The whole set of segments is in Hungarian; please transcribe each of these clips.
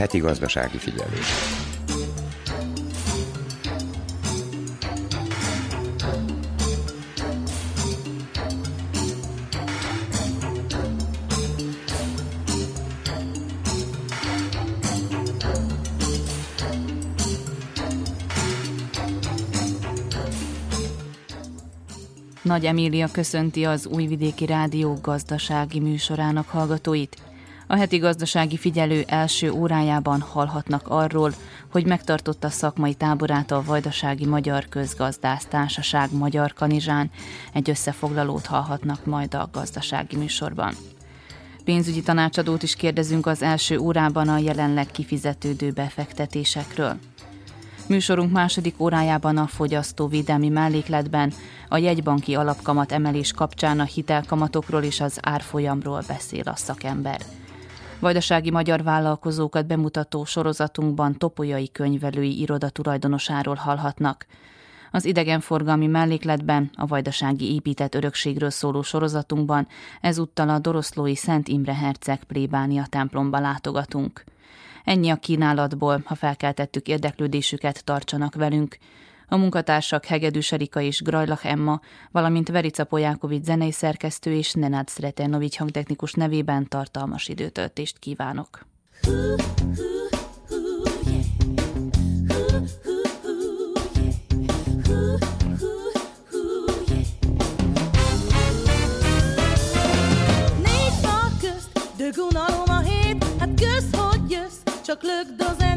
Heti gazdasági figyelés. Nagy Emília köszönti az Újvidéki Rádió gazdasági műsorának hallgatóit. A heti gazdasági figyelő első órájában hallhatnak arról, hogy megtartotta szakmai táborát a Vajdasági Magyar Közgazdász Társaság Magyar Kanizsán. Egy összefoglalót hallhatnak majd a gazdasági műsorban. Pénzügyi tanácsadót is kérdezünk az első órában a jelenleg kifizetődő befektetésekről. Műsorunk második órájában a fogyasztóvédelmi mellékletben a jegybanki alapkamat emelés kapcsán a hitelkamatokról és az árfolyamról beszél a szakember. Vajdasági magyar vállalkozókat bemutató sorozatunkban topolyai könyvelői iroda tulajdonosáról hallhatnak. Az idegenforgalmi mellékletben, a vajdasági épített örökségről szóló sorozatunkban ezúttal a Doroszlói Szent Imre Herceg plébánia templomba látogatunk. Ennyi a kínálatból, ha felkeltettük érdeklődésüket, tartsanak velünk a munkatársak Hegedűs Erika és Grajlach Emma, valamint Verica Polyákovics zenei szerkesztő és Nenát Szretenovics hangtechnikus nevében tartalmas időtöltést kívánok. Hú, hú, hú, yeah. hú, a hét, hát kösz, hogy jössz, csak lögd az el.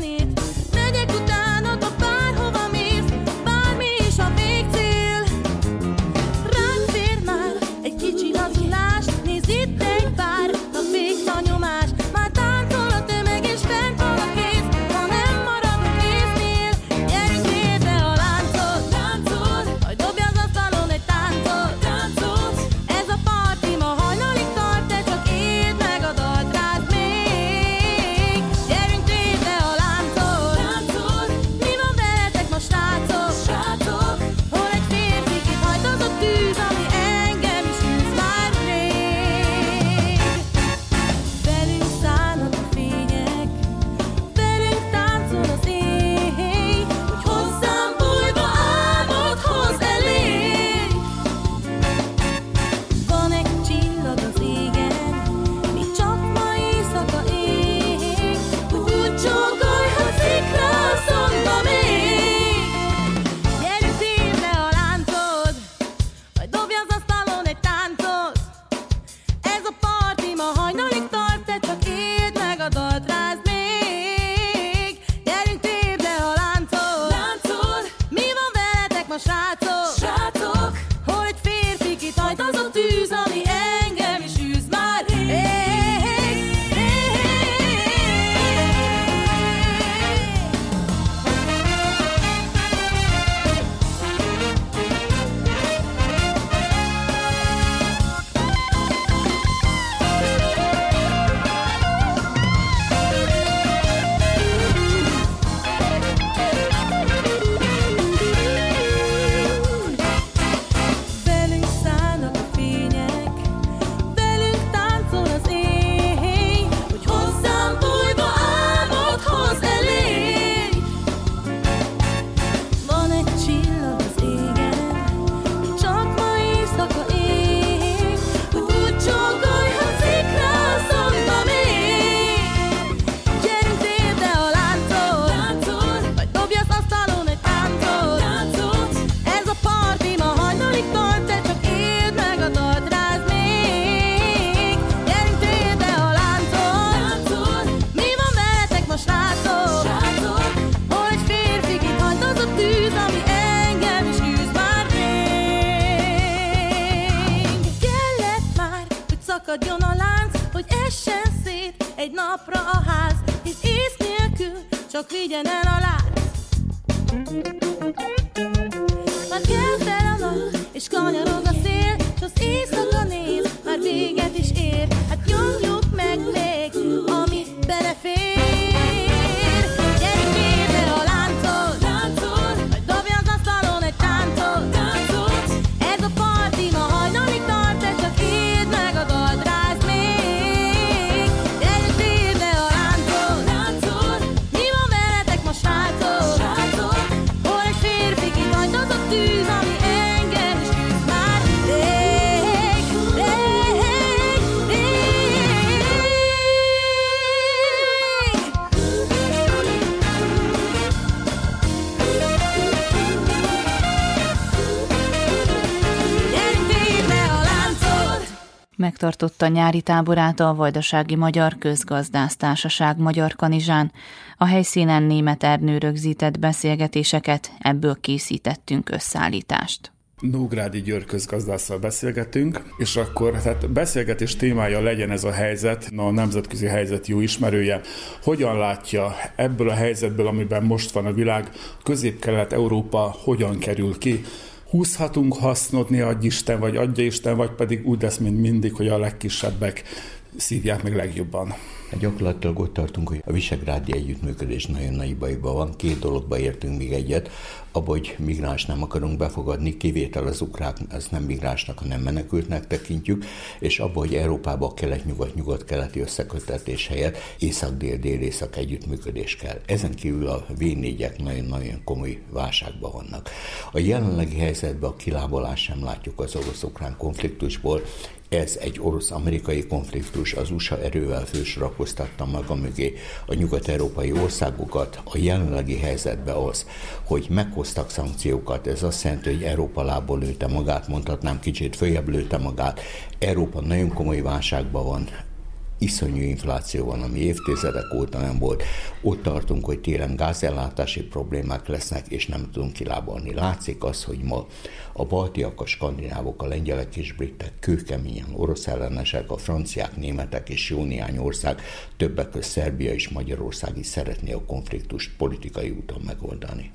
Megtartotta nyári táborát a Vajdasági Magyar Közgazdásztársaság Magyar Kanizsán. A helyszínen német Ernő rögzített beszélgetéseket, ebből készítettünk összeállítást. Nógrádi György közgazdásszal beszélgetünk, és akkor tehát beszélgetés témája legyen ez a helyzet, a nemzetközi helyzet jó ismerője. Hogyan látja ebből a helyzetből, amiben most van a világ, közép-kelet-európa hogyan kerül ki? Húzhatunk hasznot, ne adj Isten, vagy adja Isten, vagy pedig úgy lesz, mint mindig, hogy a legkisebbek szívják meg legjobban. Gyakorlatilag ott tartunk, hogy a Visegrádi együttműködés nagyon nagy bajban van. Két dologba értünk még egyet, abban, hogy migráns nem akarunk befogadni, kivétel az ukrák, ez nem migránsnak, hanem menekültnek tekintjük, és abban, hogy Európában a kelet-nyugat-nyugat-keleti összekötetés helyett észak-dél-dél-észak együttműködés kell. Ezen kívül a V4-ek nagyon-nagyon komoly válságban vannak. A jelenlegi helyzetben a kilábalás sem látjuk az orosz-ukrán konfliktusból, ez egy orosz-amerikai konfliktus, az USA erővel fősorakoztatta maga mögé a nyugat-európai országokat. A jelenlegi helyzetben az, hogy meghoztak szankciókat, ez azt jelenti, hogy Európa lából lőtte magát, mondhatnám kicsit följebb lőtte magát. Európa nagyon komoly válságban van, iszonyú infláció van, ami évtizedek óta nem volt. Ott tartunk, hogy télen gázellátási problémák lesznek, és nem tudunk kilábalni. Látszik az, hogy ma a baltiak, a skandinávok, a lengyelek és britek kőkeményen orosz ellenesek, a franciák, németek és jó néhány ország, többek között Szerbia és Magyarország is szeretné a konfliktust politikai úton megoldani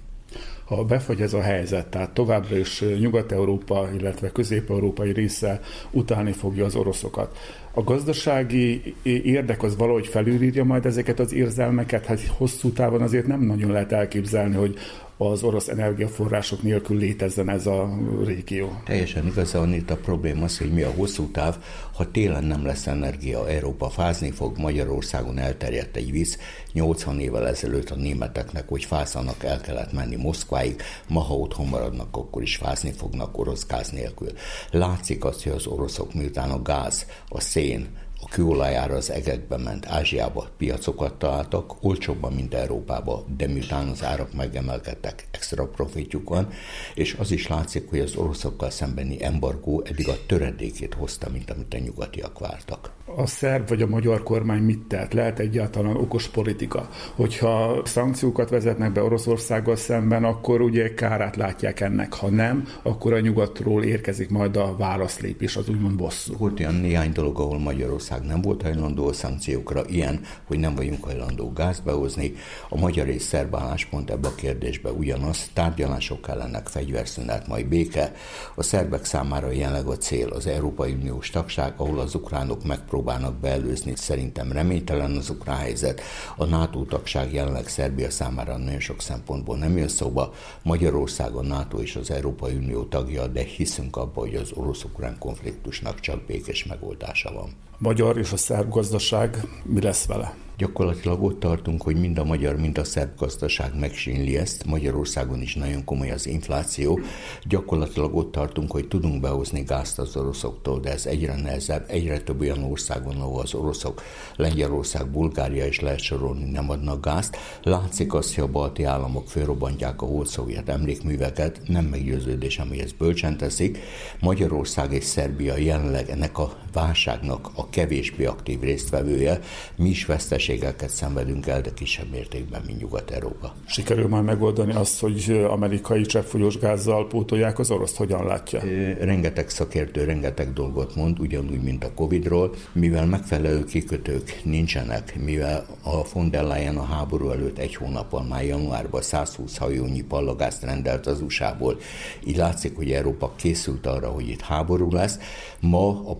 ha befagy ez a helyzet, tehát továbbra is Nyugat-Európa, illetve közép-európai része utálni fogja az oroszokat. A gazdasági érdek az valahogy felülírja majd ezeket az érzelmeket, hát hosszú távon azért nem nagyon lehet elképzelni, hogy az orosz energiaforrások nélkül létezzen ez a régió. Teljesen igaza van itt a probléma az, hogy mi a hosszú táv, ha télen nem lesz energia, Európa fázni fog, Magyarországon elterjedt egy víz, 80 évvel ezelőtt a németeknek, hogy fázanak, el kellett menni Moszkváig, ma ha otthon maradnak, akkor is fázni fognak orosz gáz nélkül. Látszik azt, hogy az oroszok miután a gáz, a szén, a kőolajára az egekbe ment Ázsiába piacokat találtak, olcsóbban, mint Európába, de miután az árak megemelkedtek, extra profitjuk van, és az is látszik, hogy az oroszokkal szembeni embargó eddig a töredékét hozta, mint amit a nyugatiak vártak. A szerb vagy a magyar kormány mit tett? Lehet egyáltalán okos politika? Hogyha szankciókat vezetnek be Oroszországgal szemben, akkor ugye kárát látják ennek. Ha nem, akkor a nyugatról érkezik majd a válaszlépés, az úgymond bosszú. Volt olyan néhány dolog, ahol Magyarország nem volt hajlandó a szankciókra, ilyen, hogy nem vagyunk hajlandó gáz behozni. A magyar és szerb álláspont ebbe a kérdésbe ugyanaz, tárgyalások kellenek, fegyverszünet, majd béke. A szerbek számára jelenleg a cél az Európai Uniós tagság, ahol az ukránok megpróbálnak beelőzni. Szerintem reménytelen az ukrán helyzet. A NATO tagság jelenleg Szerbia számára nagyon sok szempontból nem jön szóba. Magyarország a NATO és az Európai Unió tagja, de hiszünk abba, hogy az orosz-ukrán konfliktusnak csak békés megoldása van magyar és a szerb gazdaság mi lesz vele? Gyakorlatilag ott tartunk, hogy mind a magyar, mind a szerb gazdaság megsínli ezt. Magyarországon is nagyon komoly az infláció. Gyakorlatilag ott tartunk, hogy tudunk behozni gázt az oroszoktól, de ez egyre nehezebb. Egyre több olyan országon, ahol az oroszok, Lengyelország, Bulgária is lehet sorolni, nem adnak gázt. Látszik azt, hogy a balti államok fölrobbantják a volt szovjet emlékműveket. Nem meggyőződés, ami ezt bölcsen teszik. Magyarország és Szerbia jelenleg ennek a válságnak a kevésbé aktív résztvevője. Mi is vesztes veszteségeket szenvedünk el, de kisebb mértékben, mint Nyugat-Európa. Sikerül már megoldani azt, hogy amerikai cseppfolyós gázzal pótolják az oroszt? Hogyan látja? Rengeteg szakértő rengeteg dolgot mond, ugyanúgy, mint a Covid-ról, mivel megfelelő kikötők nincsenek, mivel a von der Leyen a háború előtt egy hónapon már januárban 120 hajónyi pallagázt rendelt az USA-ból. Így látszik, hogy Európa készült arra, hogy itt háború lesz. Ma a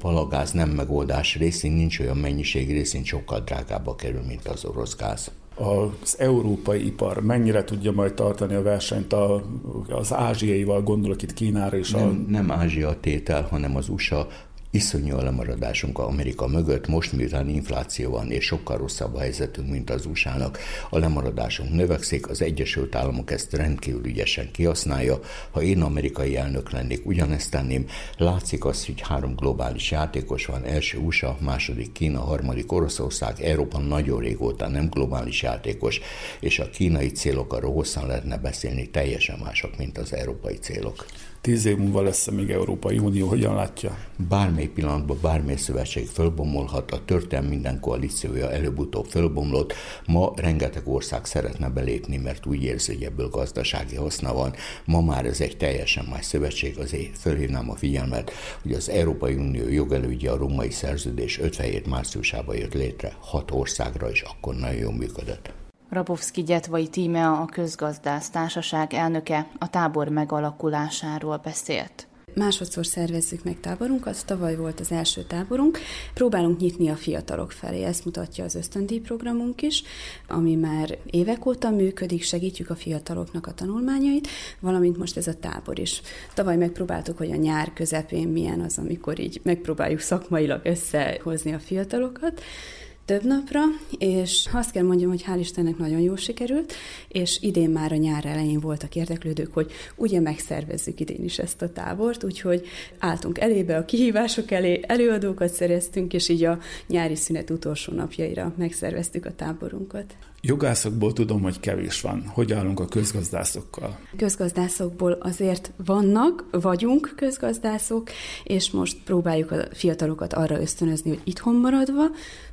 palagáz nem megoldás részén, nincs olyan mennyiség részén, sokkal drágább kerül kerül, mint az orosz gáz. Az európai ipar mennyire tudja majd tartani a versenyt a, az ázsiaival, gondolok itt Kínára és a... Nem, nem Ázsia tétel, hanem az USA Iszonyú a lemaradásunk Amerika mögött, most miután infláció van, és sokkal rosszabb a helyzetünk, mint az USA-nak, a lemaradásunk növekszik, az Egyesült Államok ezt rendkívül ügyesen kihasználja. Ha én amerikai elnök lennék, ugyanezt tenném. Látszik az, hogy három globális játékos van, első USA, második Kína, harmadik Oroszország, Európa nagyon régóta nem globális játékos, és a kínai célok arról hosszan lehetne beszélni, teljesen mások, mint az európai célok. Tíz év múlva lesz még Európai Unió, hogyan látja? Bármely pillanatban bármely szövetség fölbomolhat, a történelem minden koalíciója előbb-utóbb fölbomlott. Ma rengeteg ország szeretne belépni, mert úgy érzi, hogy ebből gazdasági haszna van. Ma már ez egy teljesen más szövetség, azért fölhívnám a figyelmet, hogy az Európai Unió jogelődje a római szerződés 57 márciusában jött létre, hat országra, és akkor nagyon jól működött. Rabowski Gyetvai Tímea, a közgazdász társaság elnöke a tábor megalakulásáról beszélt. Másodszor szervezzük meg táborunkat, tavaly volt az első táborunk. Próbálunk nyitni a fiatalok felé, ezt mutatja az ösztöndíj programunk is, ami már évek óta működik, segítjük a fiataloknak a tanulmányait, valamint most ez a tábor is. Tavaly megpróbáltuk, hogy a nyár közepén milyen az, amikor így megpróbáljuk szakmailag összehozni a fiatalokat, több napra, és azt kell mondjam, hogy hál' Istennek nagyon jól sikerült, és idén már a nyár elején voltak érdeklődők, hogy ugye megszervezzük idén is ezt a tábort, úgyhogy álltunk elébe a kihívások elé, előadókat szereztünk, és így a nyári szünet utolsó napjaira megszerveztük a táborunkat. Jogászokból tudom, hogy kevés van. Hogy állunk a közgazdászokkal? Közgazdászokból azért vannak, vagyunk közgazdászok, és most próbáljuk a fiatalokat arra ösztönözni, hogy itthon maradva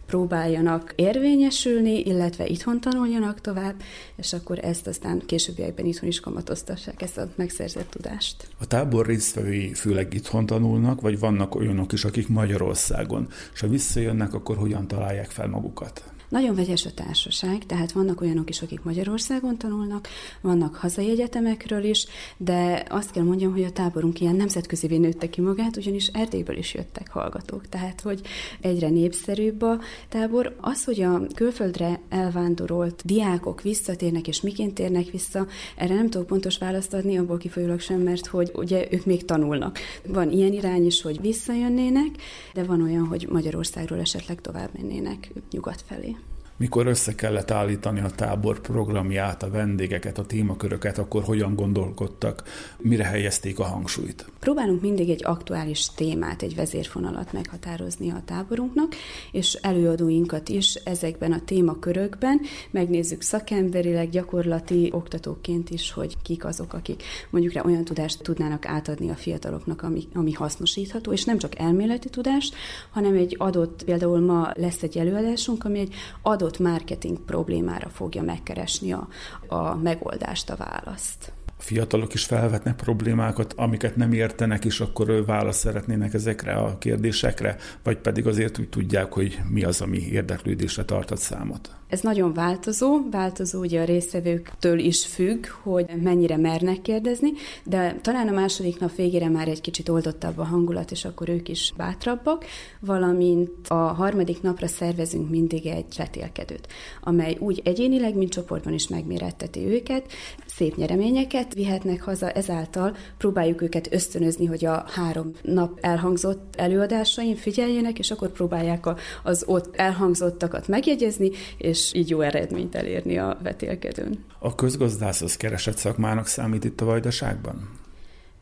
próbáljanak érvényesülni, illetve itthon tanuljanak tovább, és akkor ezt aztán későbbiekben itthon is kamatoztassák, ezt a megszerzett tudást. A tábor résztvevői főleg itthon tanulnak, vagy vannak olyanok is, akik Magyarországon, és ha visszajönnek, akkor hogyan találják fel magukat? Nagyon vegyes a társaság, tehát vannak olyanok is, akik Magyarországon tanulnak, vannak hazai egyetemekről is, de azt kell mondjam, hogy a táborunk ilyen nemzetközi nőtte ki magát, ugyanis Erdélyből is jöttek hallgatók, tehát hogy egyre népszerűbb a tábor. Az, hogy a külföldre elvándorolt diákok visszatérnek és miként térnek vissza, erre nem tudok pontos választ adni, abból kifolyólag sem, mert hogy ugye ők még tanulnak. Van ilyen irány is, hogy visszajönnének, de van olyan, hogy Magyarországról esetleg tovább mennének nyugat felé mikor össze kellett állítani a tábor programját, a vendégeket, a témaköröket, akkor hogyan gondolkodtak, mire helyezték a hangsúlyt? Próbálunk mindig egy aktuális témát, egy vezérfonalat meghatározni a táborunknak, és előadóinkat is ezekben a témakörökben megnézzük szakemberileg, gyakorlati oktatóként is, hogy kik azok, akik mondjuk rá olyan tudást tudnának átadni a fiataloknak, ami, ami hasznosítható, és nem csak elméleti tudást, hanem egy adott, például ma lesz egy előadásunk, ami egy adott adott marketing problémára fogja megkeresni a, a megoldást, a választ. A fiatalok is felvetnek problémákat, amiket nem értenek, és akkor választ szeretnének ezekre a kérdésekre, vagy pedig azért úgy tudják, hogy mi az, ami érdeklődésre tartott számot. Ez nagyon változó, változó ugye a résztvevőktől is függ, hogy mennyire mernek kérdezni, de talán a második nap végére már egy kicsit oldottabb a hangulat, és akkor ők is bátrabbak, valamint a harmadik napra szervezünk mindig egy vetélkedőt, amely úgy egyénileg, mint csoportban is megméretteti őket, szép nyereményeket vihetnek haza, ezáltal próbáljuk őket ösztönözni, hogy a három nap elhangzott előadásain figyeljenek, és akkor próbálják az ott elhangzottakat megjegyezni, és így jó eredményt elérni a vetélkedőn. A közgazdász az keresett szakmának számít itt a vajdaságban?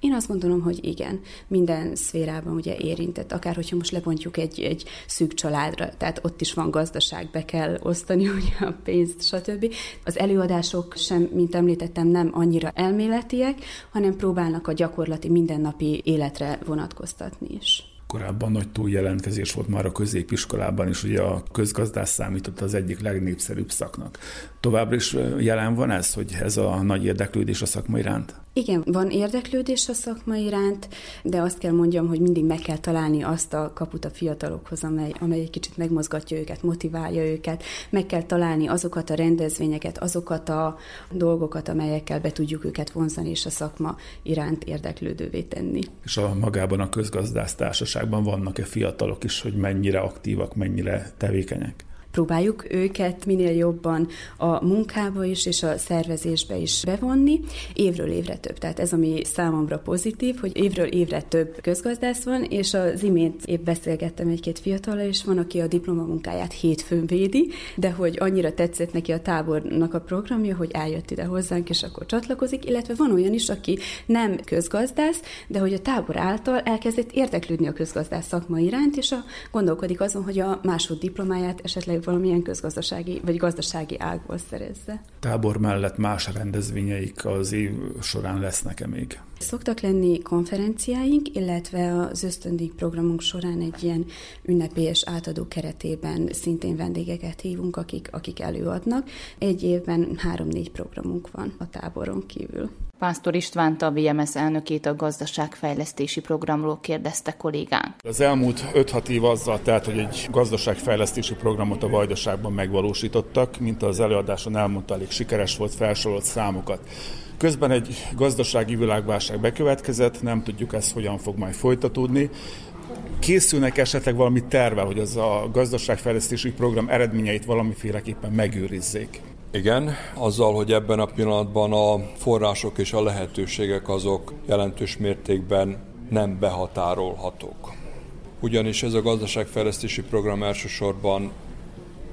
Én azt gondolom, hogy igen, minden szférában ugye érintett, akár hogyha most lebontjuk egy, egy szűk családra, tehát ott is van gazdaság, be kell osztani ugye a pénzt, stb. Az előadások sem, mint említettem, nem annyira elméletiek, hanem próbálnak a gyakorlati mindennapi életre vonatkoztatni is korábban nagy túljelentkezés volt már a középiskolában is, ugye a közgazdás számított az egyik legnépszerűbb szaknak. Továbbra is jelen van ez, hogy ez a nagy érdeklődés a szakma iránt? Igen, van érdeklődés a szakma iránt, de azt kell mondjam, hogy mindig meg kell találni azt a kaput a fiatalokhoz, amely, amely egy kicsit megmozgatja őket, motiválja őket, meg kell találni azokat a rendezvényeket, azokat a dolgokat, amelyekkel be tudjuk őket vonzani, és a szakma iránt érdeklődővé tenni. És a magában a közgazdász társaságban vannak-e fiatalok is, hogy mennyire aktívak, mennyire tevékenyek? Próbáljuk őket minél jobban a munkába is és a szervezésbe is bevonni, évről évre több. Tehát ez, ami számomra pozitív, hogy évről évre több közgazdász van, és az imént épp beszélgettem egy-két fiatalra, és van, aki a diplomamunkáját hétfőn védi, de hogy annyira tetszett neki a tábornak a programja, hogy eljött ide hozzánk, és akkor csatlakozik, illetve van olyan is, aki nem közgazdász, de hogy a tábor által elkezdett érdeklődni a közgazdász szakma iránt, és a, gondolkodik azon, hogy a másod diplomáját esetleg valamilyen közgazdasági vagy gazdasági ágból szerezze. Tábor mellett más rendezvényeik az év során lesznek-e még? Szoktak lenni konferenciáink, illetve az ösztöndíj programunk során egy ilyen ünnepélyes átadó keretében szintén vendégeket hívunk, akik, akik előadnak. Egy évben három-négy programunk van a táboron kívül. Pásztor Istvánt, a VMS elnökét a gazdaságfejlesztési programról kérdezte kollégánk. Az elmúlt 5-6 év azzal telt, hogy egy gazdaságfejlesztési programot a Vajdaságban megvalósítottak, mint az előadáson elmondta, elég sikeres volt, felsorolt számokat. Közben egy gazdasági világválság bekövetkezett, nem tudjuk ezt hogyan fog majd folytatódni. Készülnek esetleg valami tervel, hogy az a gazdaságfejlesztési program eredményeit valamiféleképpen megőrizzék? Igen, azzal, hogy ebben a pillanatban a források és a lehetőségek azok jelentős mértékben nem behatárolhatók. Ugyanis ez a gazdaságfejlesztési program elsősorban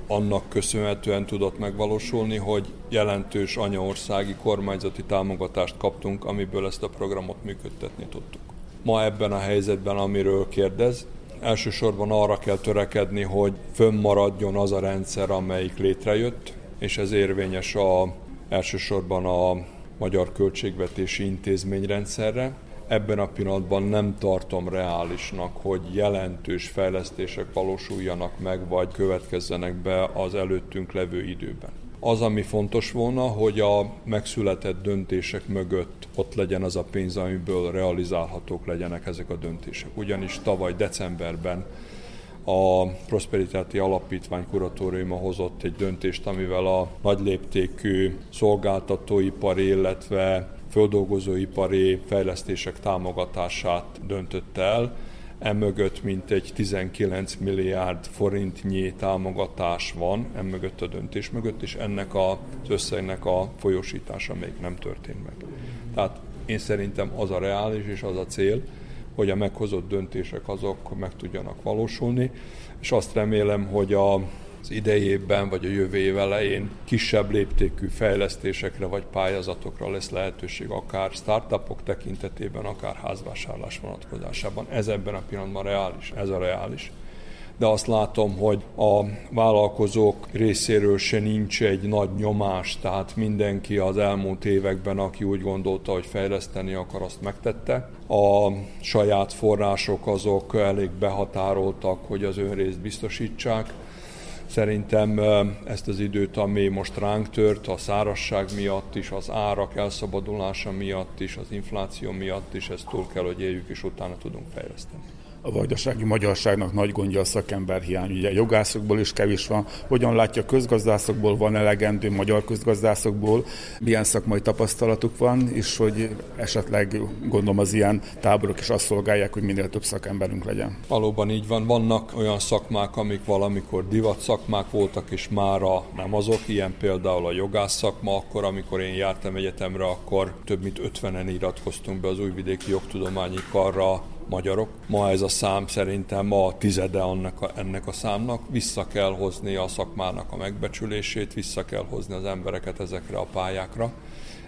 annak köszönhetően tudott megvalósulni, hogy jelentős anyaországi kormányzati támogatást kaptunk, amiből ezt a programot működtetni tudtuk. Ma ebben a helyzetben, amiről kérdez, elsősorban arra kell törekedni, hogy fönnmaradjon az a rendszer, amelyik létrejött, és ez érvényes a, elsősorban a magyar költségvetési intézményrendszerre. Ebben a pillanatban nem tartom reálisnak, hogy jelentős fejlesztések valósuljanak meg, vagy következzenek be az előttünk levő időben. Az, ami fontos volna, hogy a megszületett döntések mögött ott legyen az a pénz, amiből realizálhatók legyenek ezek a döntések. Ugyanis tavaly decemberben a Prosperitáti Alapítvány kuratóriuma hozott egy döntést, amivel a nagy léptékű szolgáltatóipari, illetve földolgozóipari fejlesztések támogatását döntött el. Emögött mintegy 19 milliárd forintnyi támogatás van, emögött a döntés mögött, és ennek az összegnek a folyósítása még nem történt meg. Tehát én szerintem az a reális és az a cél, hogy a meghozott döntések azok meg tudjanak valósulni, és azt remélem, hogy a az idejében vagy a jövő év elején kisebb léptékű fejlesztésekre vagy pályázatokra lesz lehetőség, akár startupok tekintetében, akár házvásárlás vonatkozásában. Ez ebben a pillanatban reális, ez a reális de azt látom, hogy a vállalkozók részéről se nincs egy nagy nyomás, tehát mindenki az elmúlt években, aki úgy gondolta, hogy fejleszteni akar, azt megtette. A saját források azok elég behatároltak, hogy az önrészt biztosítsák. Szerintem ezt az időt, ami most ránk tört, a szárasság miatt is, az árak elszabadulása miatt is, az infláció miatt is, ezt túl kell, hogy éljük, és utána tudunk fejleszteni a vajdasági magyarságnak nagy gondja a szakember hiány. Ugye jogászokból is kevés van. Hogyan látja közgazdászokból, van elegendő magyar közgazdászokból, milyen szakmai tapasztalatuk van, és hogy esetleg gondolom az ilyen táborok is azt szolgálják, hogy minél több szakemberünk legyen. Valóban így van. Vannak olyan szakmák, amik valamikor divat szakmák voltak, és mára nem azok. Ilyen például a jogász szakma. Akkor, amikor én jártam egyetemre, akkor több mint 50-en iratkoztunk be az újvidéki jogtudományi karra magyarok. Ma ez a szám szerintem a tizede annak a, ennek a számnak. Vissza kell hozni a szakmának a megbecsülését, vissza kell hozni az embereket ezekre a pályákra.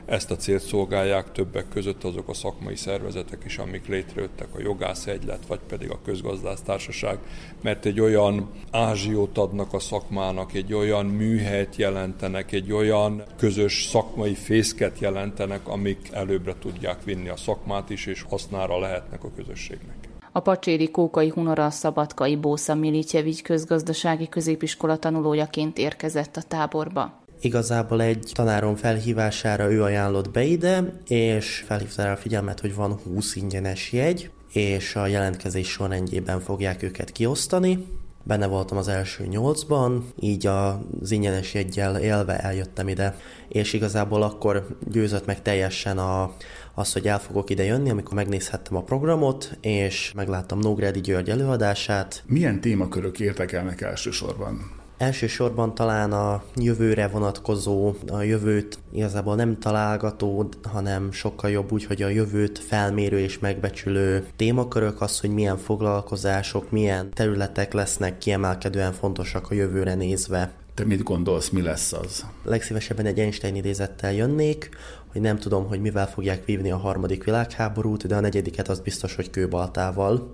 Ezt a célt szolgálják többek között azok a szakmai szervezetek is, amik létrejöttek, a jogász egylet, vagy pedig a közgazdásztársaság, mert egy olyan ázsiót adnak a szakmának, egy olyan műhelyt jelentenek, egy olyan közös szakmai fészket jelentenek, amik előbbre tudják vinni a szakmát is, és hasznára lehetnek a közösségnek. A Pacséri Kókai Hunora Szabadkai Bósza Militjevigy közgazdasági középiskola tanulójaként érkezett a táborba. Igazából egy tanárom felhívására ő ajánlott be ide, és felhívta rá a figyelmet, hogy van 20 ingyenes jegy, és a jelentkezés sorrendjében fogják őket kiosztani. Benne voltam az első nyolcban, így az ingyenes jeggyel élve eljöttem ide, és igazából akkor győzött meg teljesen a, az, hogy el fogok ide jönni, amikor megnézhettem a programot, és megláttam Nógrádi György előadását. Milyen témakörök érdekelnek elsősorban? Elsősorban talán a jövőre vonatkozó, a jövőt igazából nem találgató, hanem sokkal jobb úgy, hogy a jövőt felmérő és megbecsülő témakörök az, hogy milyen foglalkozások, milyen területek lesznek kiemelkedően fontosak a jövőre nézve. Te mit gondolsz, mi lesz az? Legszívesebben egy Einstein idézettel jönnék, hogy nem tudom, hogy mivel fogják vívni a harmadik világháborút, de a negyediket az biztos, hogy kőbaltával.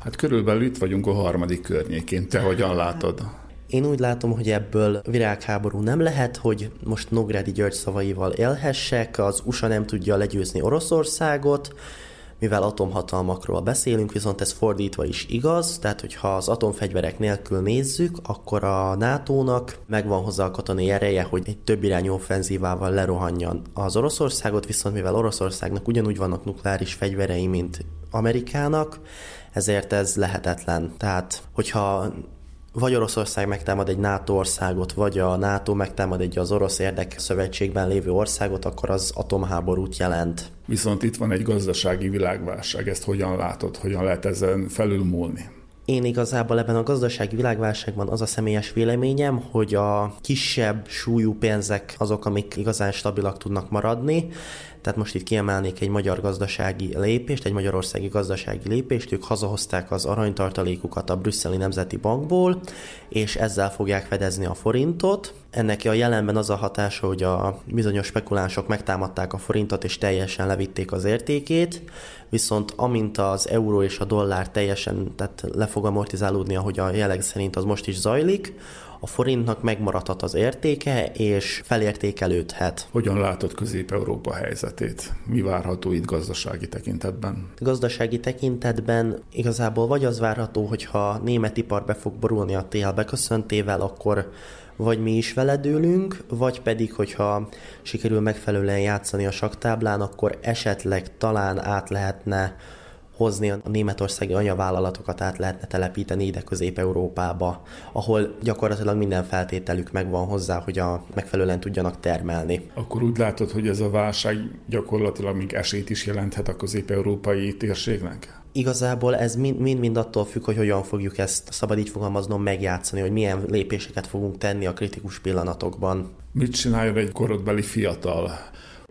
Hát körülbelül itt vagyunk a harmadik környékén, te hogyan látod? Én úgy látom, hogy ebből virágháború nem lehet, hogy most Nográdi György szavaival élhessek, az USA nem tudja legyőzni Oroszországot, mivel atomhatalmakról beszélünk, viszont ez fordítva is igaz, tehát hogyha az atomfegyverek nélkül nézzük, akkor a NATO-nak megvan hozzá a katonai ereje, hogy egy több irányú offenzívával lerohanjan az Oroszországot, viszont mivel Oroszországnak ugyanúgy vannak nukleáris fegyverei, mint Amerikának, ezért ez lehetetlen. Tehát, hogyha vagy Oroszország megtámad egy NATO országot, vagy a NATO megtámad egy az orosz érdek szövetségben lévő országot, akkor az atomháborút jelent. Viszont itt van egy gazdasági világválság, ezt hogyan látod, hogyan lehet ezen felülmúlni? Én igazából ebben a gazdasági világválságban az a személyes véleményem, hogy a kisebb súlyú pénzek azok, amik igazán stabilak tudnak maradni, tehát most itt kiemelnék egy magyar gazdasági lépést, egy magyarországi gazdasági lépést, ők hazahozták az aranytartalékukat a brüsszeli nemzeti bankból, és ezzel fogják fedezni a forintot. Ennek a jelenben az a hatása, hogy a bizonyos spekulánsok megtámadták a forintot és teljesen levitték az értékét, viszont amint az euró és a dollár teljesen tehát le fog amortizálódni, ahogy a jelleg szerint az most is zajlik, a forintnak megmaradhat az értéke, és felértékelődhet. Hogyan látod Közép-Európa helyzetét? Mi várható itt gazdasági tekintetben? Gazdasági tekintetben igazából vagy az várható, hogyha német ipar be fog borulni a tél beköszöntével, akkor vagy mi is veledőlünk, vagy pedig, hogyha sikerül megfelelően játszani a saktáblán, akkor esetleg talán át lehetne hozni a németországi anyavállalatokat át lehetne telepíteni ide Közép-Európába, ahol gyakorlatilag minden feltételük megvan hozzá, hogy a megfelelően tudjanak termelni. Akkor úgy látod, hogy ez a válság gyakorlatilag még esélyt is jelenthet a közép-európai térségnek? Igazából ez mind-mind attól függ, hogy hogyan fogjuk ezt, szabad így fogalmaznom, megjátszani, hogy milyen lépéseket fogunk tenni a kritikus pillanatokban. Mit csináljon egy korodbeli fiatal?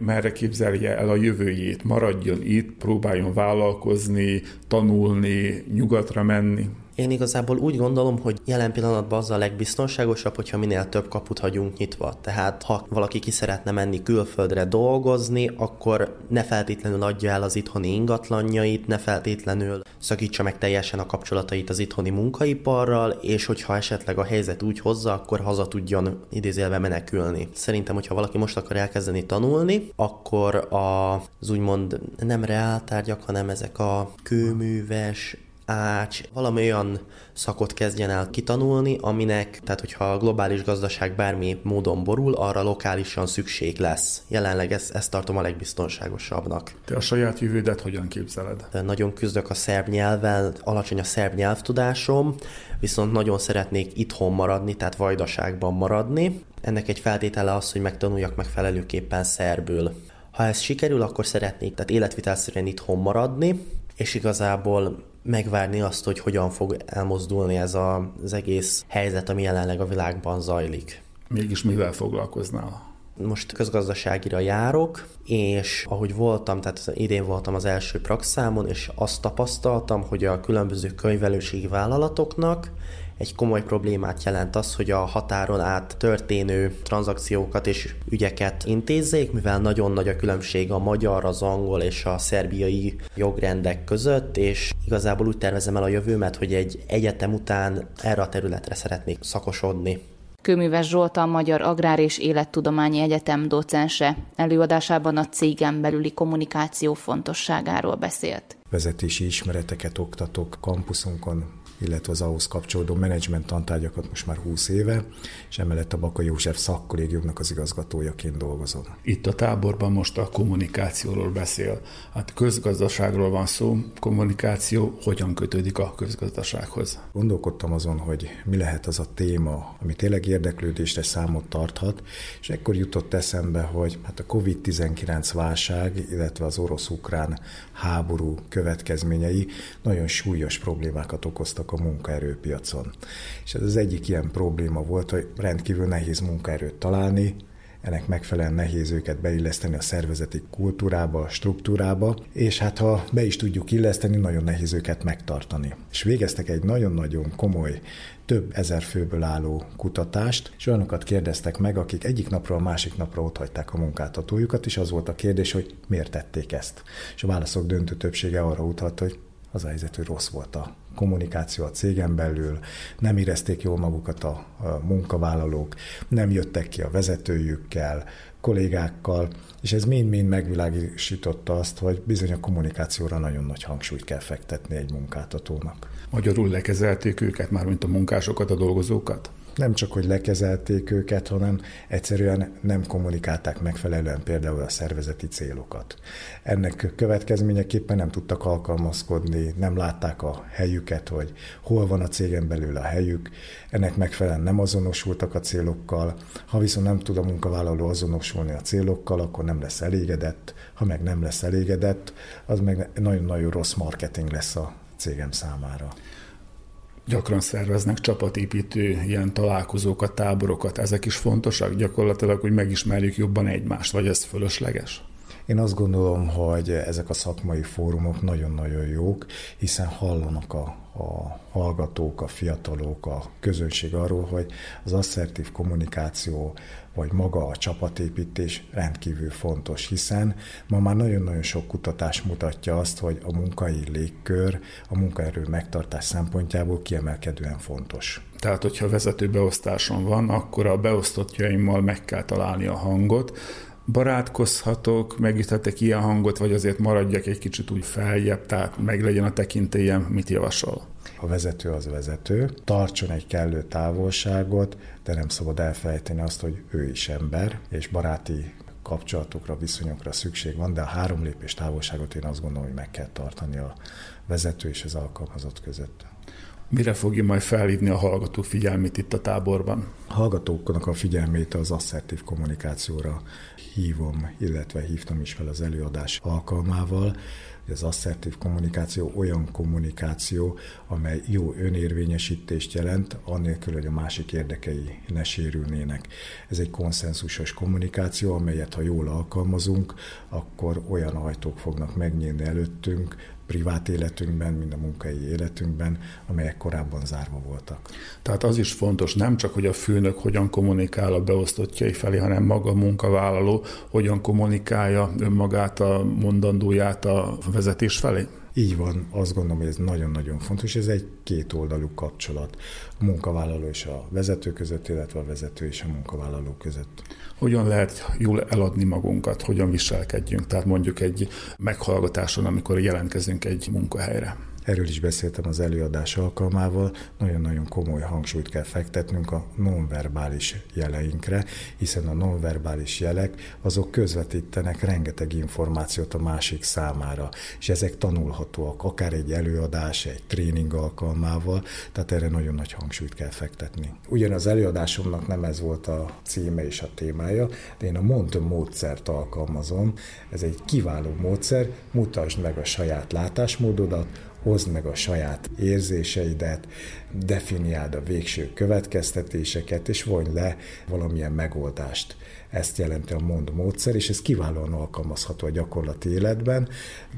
Merre képzelje el a jövőjét, maradjon itt, próbáljon vállalkozni, tanulni, nyugatra menni. Én igazából úgy gondolom, hogy jelen pillanatban az a legbiztonságosabb, hogyha minél több kaput hagyunk nyitva. Tehát ha valaki ki szeretne menni külföldre dolgozni, akkor ne feltétlenül adja el az itthoni ingatlanjait, ne feltétlenül szakítsa meg teljesen a kapcsolatait az itthoni munkaiparral, és hogyha esetleg a helyzet úgy hozza, akkor haza tudjon idézélve menekülni. Szerintem, hogyha valaki most akar elkezdeni tanulni, akkor az úgymond nem reáltárgyak, hanem ezek a kőműves, ács, valami olyan szakot kezdjen el kitanulni, aminek, tehát hogyha a globális gazdaság bármi módon borul, arra lokálisan szükség lesz. Jelenleg ezt, ezt tartom a legbiztonságosabbnak. Te a saját jövődet hogyan képzeled? De nagyon küzdök a szerb nyelvvel, alacsony a szerb nyelvtudásom, viszont nagyon szeretnék itthon maradni, tehát vajdaságban maradni. Ennek egy feltétele az, hogy megtanuljak megfelelőképpen szerbül. Ha ez sikerül, akkor szeretnék tehát életvitelszerűen itthon maradni, és igazából megvárni azt, hogy hogyan fog elmozdulni ez a, az egész helyzet, ami jelenleg a világban zajlik. Mégis mivel foglalkoznál? Most közgazdaságira járok, és ahogy voltam, tehát idén voltam az első praxámon, és azt tapasztaltam, hogy a különböző könyvelőségi vállalatoknak egy komoly problémát jelent az, hogy a határon át történő tranzakciókat és ügyeket intézzék, mivel nagyon nagy a különbség a magyar, az angol és a szerbiai jogrendek között, és igazából úgy tervezem el a jövőmet, hogy egy egyetem után erre a területre szeretnék szakosodni. Kőműves Zsolt a Magyar Agrár és Élettudományi Egyetem docense. Előadásában a cégen belüli kommunikáció fontosságáról beszélt. Vezetési ismereteket oktatok kampuszunkon, illetve az ahhoz kapcsolódó menedzsment tantárgyakat most már 20 éve, és emellett a Baka József szakkollégiumnak az igazgatójaként dolgozom. Itt a táborban most a kommunikációról beszél. Hát közgazdaságról van szó, kommunikáció hogyan kötődik a közgazdasághoz? Gondolkodtam azon, hogy mi lehet az a téma, ami tényleg érdeklődésre számot tarthat, és ekkor jutott eszembe, hogy hát a COVID-19 válság, illetve az orosz-ukrán háború következményei nagyon súlyos problémákat okoztak a munkaerőpiacon. És ez az egyik ilyen probléma volt, hogy rendkívül nehéz munkaerőt találni, ennek megfelelően nehéz őket beilleszteni a szervezeti kultúrába, a struktúrába, és hát ha be is tudjuk illeszteni, nagyon nehéz őket megtartani. És végeztek egy nagyon-nagyon komoly több ezer főből álló kutatást, és olyanokat kérdeztek meg, akik egyik napról a másik napra otthagyták a munkáltatójukat, és az volt a kérdés, hogy miért tették ezt. És a válaszok döntő többsége arra utalt, hogy az a helyzet, hogy rossz volt a kommunikáció a cégen belül, nem érezték jól magukat a, munkavállalók, nem jöttek ki a vezetőjükkel, kollégákkal, és ez mind-mind megvilágította azt, hogy bizony a kommunikációra nagyon nagy hangsúlyt kell fektetni egy munkáltatónak. Magyarul lekezelték őket, már mint a munkásokat, a dolgozókat? Nem csak, hogy lekezelték őket, hanem egyszerűen nem kommunikálták megfelelően például a szervezeti célokat. Ennek következményeképpen nem tudtak alkalmazkodni, nem látták a helyüket, hogy hol van a cégen belül a helyük, ennek megfelelően nem azonosultak a célokkal, ha viszont nem tud a munkavállaló azonosulni a célokkal, akkor nem lesz elégedett, ha meg nem lesz elégedett, az meg nagyon-nagyon rossz marketing lesz a cégem számára gyakran szerveznek csapatépítő ilyen találkozókat, táborokat. Ezek is fontosak gyakorlatilag, hogy megismerjük jobban egymást, vagy ez fölösleges? Én azt gondolom, hogy ezek a szakmai fórumok nagyon-nagyon jók, hiszen hallanak a, a hallgatók, a fiatalok, a közönség arról, hogy az asszertív kommunikáció, vagy maga a csapatépítés rendkívül fontos, hiszen ma már nagyon-nagyon sok kutatás mutatja azt, hogy a munkai légkör a munkaerő megtartás szempontjából kiemelkedően fontos. Tehát, hogyha vezető beosztáson van, akkor a beosztottjaimmal meg kell találni a hangot, barátkozhatok, megüthetek ilyen hangot, vagy azért maradjak egy kicsit úgy feljebb, tehát meg legyen a tekintélyem, mit javasol? A vezető az vezető, tartson egy kellő távolságot, de nem szabad elfelejteni azt, hogy ő is ember, és baráti kapcsolatokra, viszonyokra szükség van, de a három lépés távolságot én azt gondolom, hogy meg kell tartani a vezető és az alkalmazott között. Mire fogja majd felhívni a hallgató figyelmét itt a táborban? A hallgatóknak a figyelmét az asszertív kommunikációra hívom, illetve hívtam is fel az előadás alkalmával, az asszertív kommunikáció olyan kommunikáció, amely jó önérvényesítést jelent, annélkül, hogy a másik érdekei ne sérülnének. Ez egy konszenzusos kommunikáció, amelyet ha jól alkalmazunk, akkor olyan ajtók fognak megnyílni előttünk, privát életünkben, mint a munkai életünkben, amelyek korábban zárva voltak. Tehát az is fontos, nem csak, hogy a főnök hogyan kommunikál a beosztottjai felé, hanem maga a munkavállaló hogyan kommunikálja önmagát, a mondandóját a vezetés felé? Így van, azt gondolom, hogy ez nagyon-nagyon fontos, ez egy kétoldalú kapcsolat a munkavállaló és a vezető között, illetve a vezető és a munkavállaló között. Hogyan lehet jól eladni magunkat, hogyan viselkedjünk, tehát mondjuk egy meghallgatáson, amikor jelentkezünk egy munkahelyre? Erről is beszéltem az előadás alkalmával, nagyon-nagyon komoly hangsúlyt kell fektetnünk a nonverbális jeleinkre, hiszen a nonverbális jelek azok közvetítenek rengeteg információt a másik számára, és ezek tanulhatóak, akár egy előadás, egy tréning alkalmával, tehát erre nagyon nagy hangsúlyt kell fektetni. Ugyan az előadásomnak nem ez volt a címe és a témája, de én a Mont módszert alkalmazom, ez egy kiváló módszer, mutasd meg a saját látásmódodat, hozd meg a saját érzéseidet, definiáld a végső következtetéseket, és vonj le valamilyen megoldást. Ezt jelenti a mond módszer, és ez kiválóan alkalmazható a gyakorlati életben.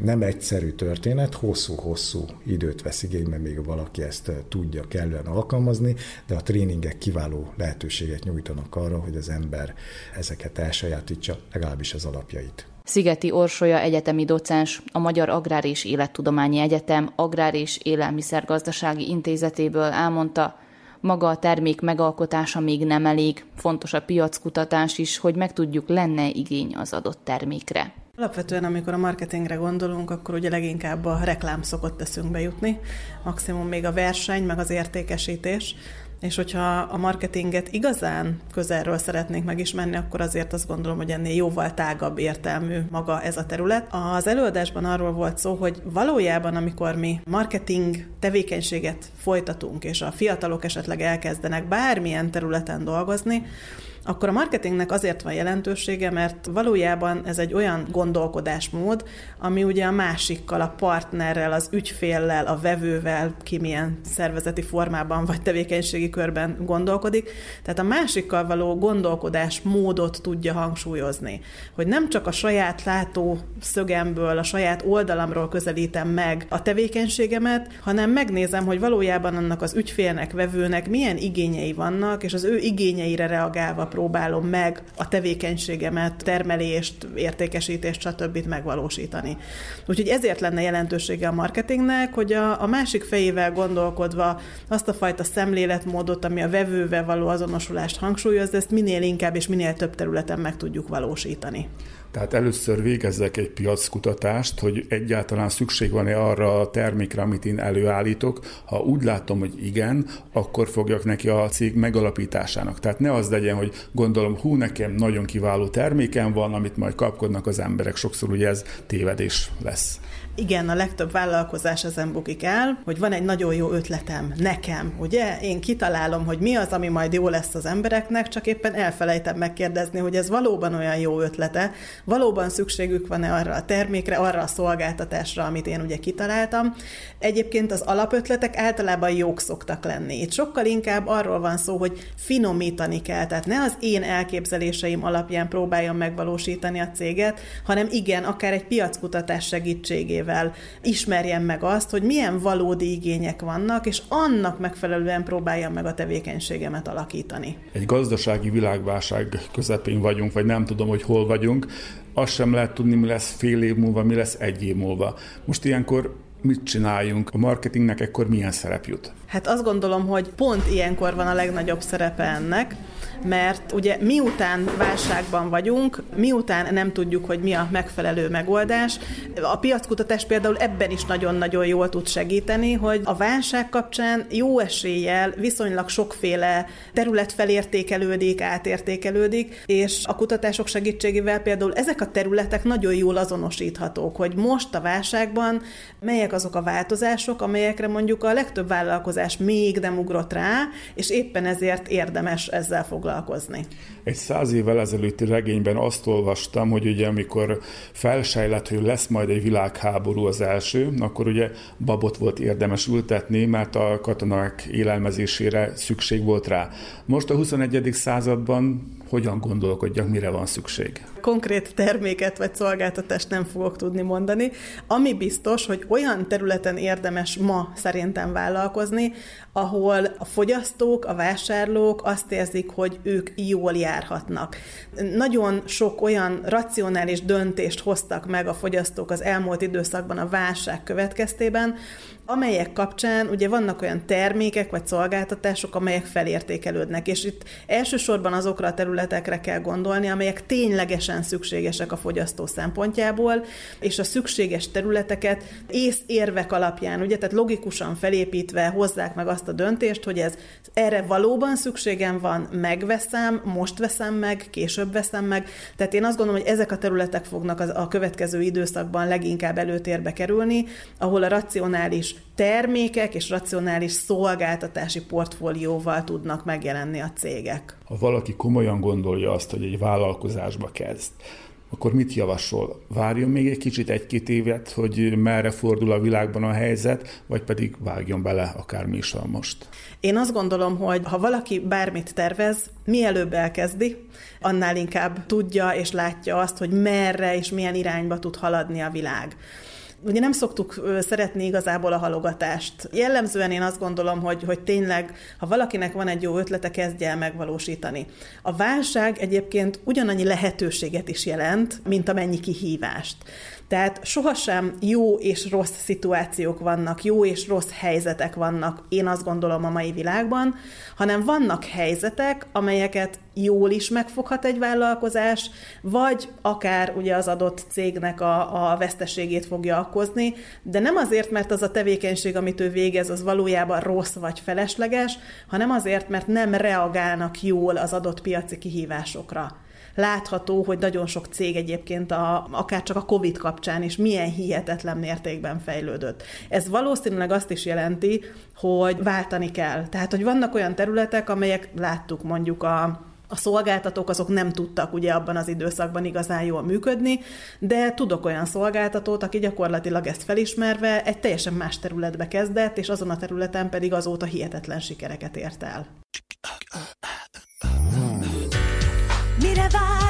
Nem egyszerű történet, hosszú-hosszú időt vesz igénybe, még valaki ezt tudja kellően alkalmazni, de a tréningek kiváló lehetőséget nyújtanak arra, hogy az ember ezeket elsajátítsa, legalábbis az alapjait. Szigeti Orsolya egyetemi docens, a Magyar Agrár és Élettudományi Egyetem Agrár és Élelmiszergazdasági Intézetéből elmondta, maga a termék megalkotása még nem elég, fontos a piackutatás is, hogy megtudjuk, lenne igény az adott termékre. Alapvetően, amikor a marketingre gondolunk, akkor ugye leginkább a reklám szokott eszünkbe jutni, maximum még a verseny, meg az értékesítés, és hogyha a marketinget igazán közelről szeretnénk megismerni, akkor azért azt gondolom, hogy ennél jóval tágabb értelmű maga ez a terület. Az előadásban arról volt szó, hogy valójában, amikor mi marketing tevékenységet folytatunk, és a fiatalok esetleg elkezdenek bármilyen területen dolgozni, akkor a marketingnek azért van jelentősége, mert valójában ez egy olyan gondolkodásmód, ami ugye a másikkal, a partnerrel, az ügyféllel, a vevővel, ki milyen szervezeti formában vagy tevékenységi körben gondolkodik. Tehát a másikkal való gondolkodás módot tudja hangsúlyozni. Hogy nem csak a saját látó szögemből, a saját oldalamról közelítem meg a tevékenységemet, hanem megnézem, hogy valójában annak az ügyfélnek, vevőnek milyen igényei vannak, és az ő igényeire reagálva próbálom meg a tevékenységemet, termelést, értékesítést, stb. megvalósítani. Úgyhogy ezért lenne jelentősége a marketingnek, hogy a, a másik fejével gondolkodva azt a fajta szemléletmódot, ami a vevővel való azonosulást hangsúlyozza, ezt minél inkább és minél több területen meg tudjuk valósítani. Tehát először végezzek egy piackutatást, hogy egyáltalán szükség van-e arra a termékre, amit én előállítok. Ha úgy látom, hogy igen, akkor fogjak neki a cég megalapításának. Tehát ne az legyen, hogy gondolom, hú, nekem nagyon kiváló termékem van, amit majd kapkodnak az emberek. Sokszor ugye ez tévedés lesz. Igen, a legtöbb vállalkozás ezen bukik el, hogy van egy nagyon jó ötletem nekem, ugye? Én kitalálom, hogy mi az, ami majd jó lesz az embereknek, csak éppen elfelejtem megkérdezni, hogy ez valóban olyan jó ötlete, valóban szükségük van-e arra a termékre, arra a szolgáltatásra, amit én ugye kitaláltam. Egyébként az alapötletek általában jók szoktak lenni. Itt sokkal inkább arról van szó, hogy finomítani kell, tehát ne az én elképzeléseim alapján próbáljam megvalósítani a céget, hanem igen, akár egy piackutatás segítségével segítségével ismerjem meg azt, hogy milyen valódi igények vannak, és annak megfelelően próbáljam meg a tevékenységemet alakítani. Egy gazdasági világválság közepén vagyunk, vagy nem tudom, hogy hol vagyunk. Azt sem lehet tudni, mi lesz fél év múlva, mi lesz egy év múlva. Most ilyenkor mit csináljunk? A marketingnek ekkor milyen szerep jut? Hát azt gondolom, hogy pont ilyenkor van a legnagyobb szerepe ennek, mert ugye miután válságban vagyunk, miután nem tudjuk, hogy mi a megfelelő megoldás, a piackutatás például ebben is nagyon-nagyon jól tud segíteni, hogy a válság kapcsán jó eséllyel viszonylag sokféle terület felértékelődik, átértékelődik, és a kutatások segítségével például ezek a területek nagyon jól azonosíthatók, hogy most a válságban melyek azok a változások, amelyekre mondjuk a legtöbb vállalkozás még nem ugrott rá, és éppen ezért érdemes ezzel foglalkozni foglalkozni. Egy száz évvel ezelőtti regényben azt olvastam, hogy ugye amikor felsejlett, hogy lesz majd egy világháború az első, akkor ugye babot volt érdemes ültetni, mert a katonák élelmezésére szükség volt rá. Most a 21. században hogyan gondolkodjak, mire van szükség? Konkrét terméket vagy szolgáltatást nem fogok tudni mondani. Ami biztos, hogy olyan területen érdemes ma szerintem vállalkozni, ahol a fogyasztók, a vásárlók azt érzik, hogy ők jól járhatnak. Nagyon sok olyan racionális döntést hoztak meg a fogyasztók az elmúlt időszakban a válság következtében, amelyek kapcsán ugye vannak olyan termékek vagy szolgáltatások, amelyek felértékelődnek, és itt elsősorban azokra a területekre kell gondolni, amelyek ténylegesen szükségesek a fogyasztó szempontjából, és a szükséges területeket ész érvek alapján, ugye, tehát logikusan felépítve hozzák meg azt a döntést, hogy ez erre valóban szükségem van, megveszem, most veszem meg, később veszem meg. Tehát én azt gondolom, hogy ezek a területek fognak a következő időszakban leginkább előtérbe kerülni, ahol a racionális termékek és racionális szolgáltatási portfólióval tudnak megjelenni a cégek. Ha valaki komolyan gondolja azt, hogy egy vállalkozásba kezd, akkor mit javasol? Várjon még egy kicsit, egy-két évet, hogy merre fordul a világban a helyzet, vagy pedig vágjon bele akármi is van most? Én azt gondolom, hogy ha valaki bármit tervez, mielőbb elkezdi, annál inkább tudja és látja azt, hogy merre és milyen irányba tud haladni a világ ugye nem szoktuk szeretni igazából a halogatást. Jellemzően én azt gondolom, hogy, hogy tényleg, ha valakinek van egy jó ötlete, kezdje el megvalósítani. A válság egyébként ugyanannyi lehetőséget is jelent, mint amennyi kihívást. Tehát sohasem jó és rossz szituációk vannak, jó és rossz helyzetek vannak, én azt gondolom a mai világban, hanem vannak helyzetek, amelyeket jól is megfoghat egy vállalkozás, vagy akár ugye az adott cégnek a, a veszteségét fogja okozni, de nem azért, mert az a tevékenység, amit ő végez, az valójában rossz vagy felesleges, hanem azért, mert nem reagálnak jól az adott piaci kihívásokra látható, hogy nagyon sok cég egyébként a, akár csak a COVID kapcsán is milyen hihetetlen mértékben fejlődött. Ez valószínűleg azt is jelenti, hogy váltani kell. Tehát, hogy vannak olyan területek, amelyek láttuk mondjuk a a szolgáltatók azok nem tudtak ugye abban az időszakban igazán jól működni, de tudok olyan szolgáltatót, aki gyakorlatilag ezt felismerve egy teljesen más területbe kezdett, és azon a területen pedig azóta hihetetlen sikereket ért el. Mire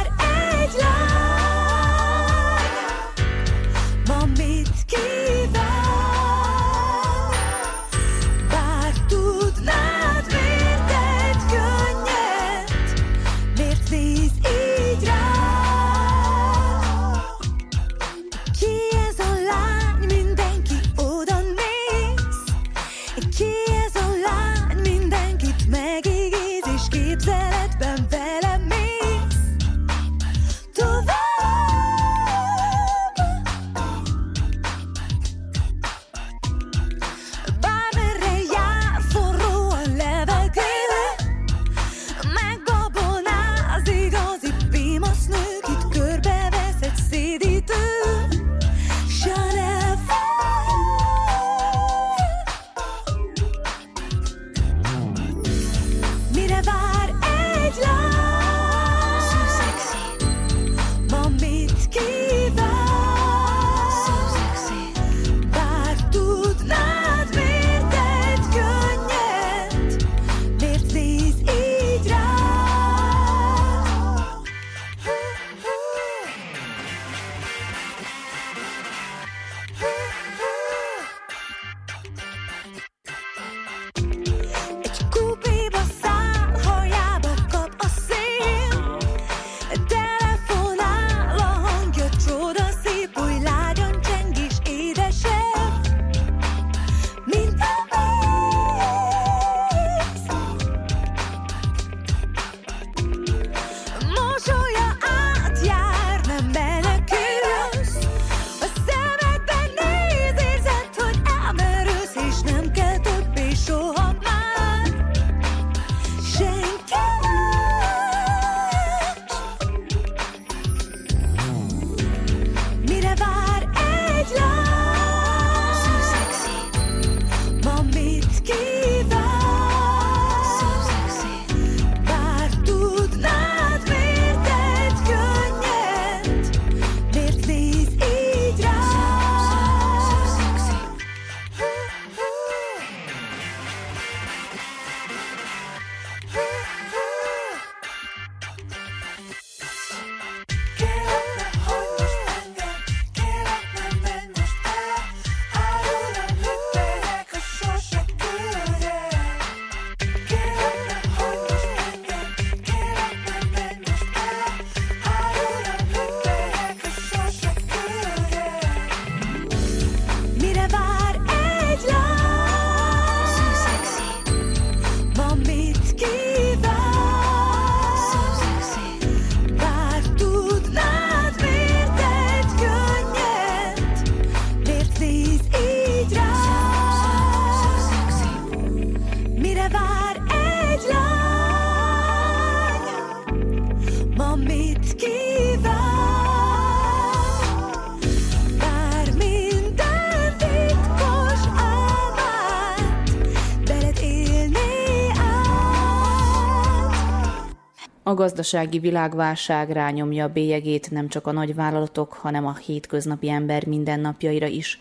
A gazdasági világválság rányomja a bélyegét nem csak a nagyvállalatok, hanem a hétköznapi ember mindennapjaira is.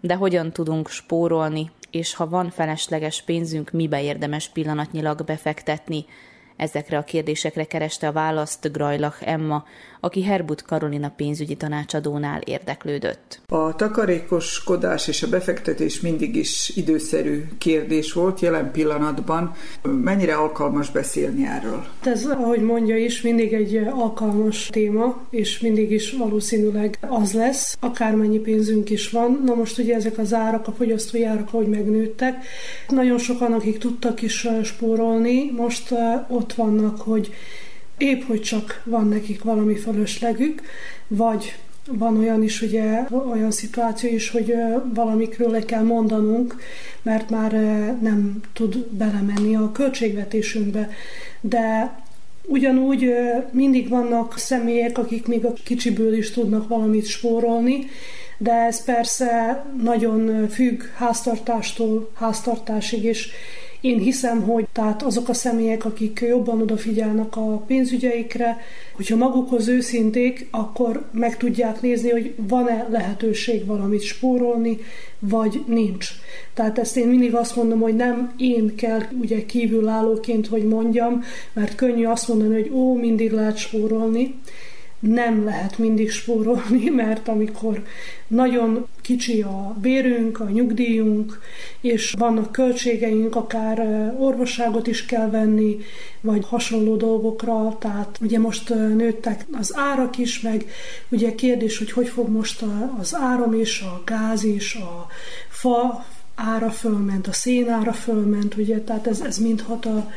De hogyan tudunk spórolni, és ha van felesleges pénzünk, mibe érdemes pillanatnyilag befektetni? Ezekre a kérdésekre kereste a választ Grajlach Emma, aki Herbut Karolina pénzügyi tanácsadónál érdeklődött. A takarékoskodás és a befektetés mindig is időszerű kérdés volt jelen pillanatban. Mennyire alkalmas beszélni erről? Ez, ahogy mondja is, mindig egy alkalmas téma, és mindig is valószínűleg az lesz, akármennyi pénzünk is van. Na most ugye ezek az árak, a fogyasztói árak, ahogy megnőttek, nagyon sokan, akik tudtak is spórolni, most ott vannak, hogy épp hogy csak van nekik valami fölöslegük, vagy van olyan is, ugye, olyan szituáció is, hogy valamikről le kell mondanunk, mert már nem tud belemenni a költségvetésünkbe. De ugyanúgy mindig vannak személyek, akik még a kicsiből is tudnak valamit spórolni, de ez persze nagyon függ háztartástól háztartásig, és én hiszem, hogy tehát azok a személyek, akik jobban odafigyelnek a pénzügyeikre, hogyha magukhoz őszinték, akkor meg tudják nézni, hogy van-e lehetőség valamit spórolni, vagy nincs. Tehát ezt én mindig azt mondom, hogy nem én kell ugye kívülállóként, hogy mondjam, mert könnyű azt mondani, hogy ó, mindig lehet spórolni, nem lehet mindig spórolni, mert amikor nagyon kicsi a bérünk, a nyugdíjunk, és vannak költségeink, akár orvosságot is kell venni, vagy hasonló dolgokra, tehát ugye most nőttek az árak is, meg ugye kérdés, hogy hogy fog most az áram és a gáz és a fa ára fölment, a szén ára fölment, ugye, tehát ez, ez mind hat a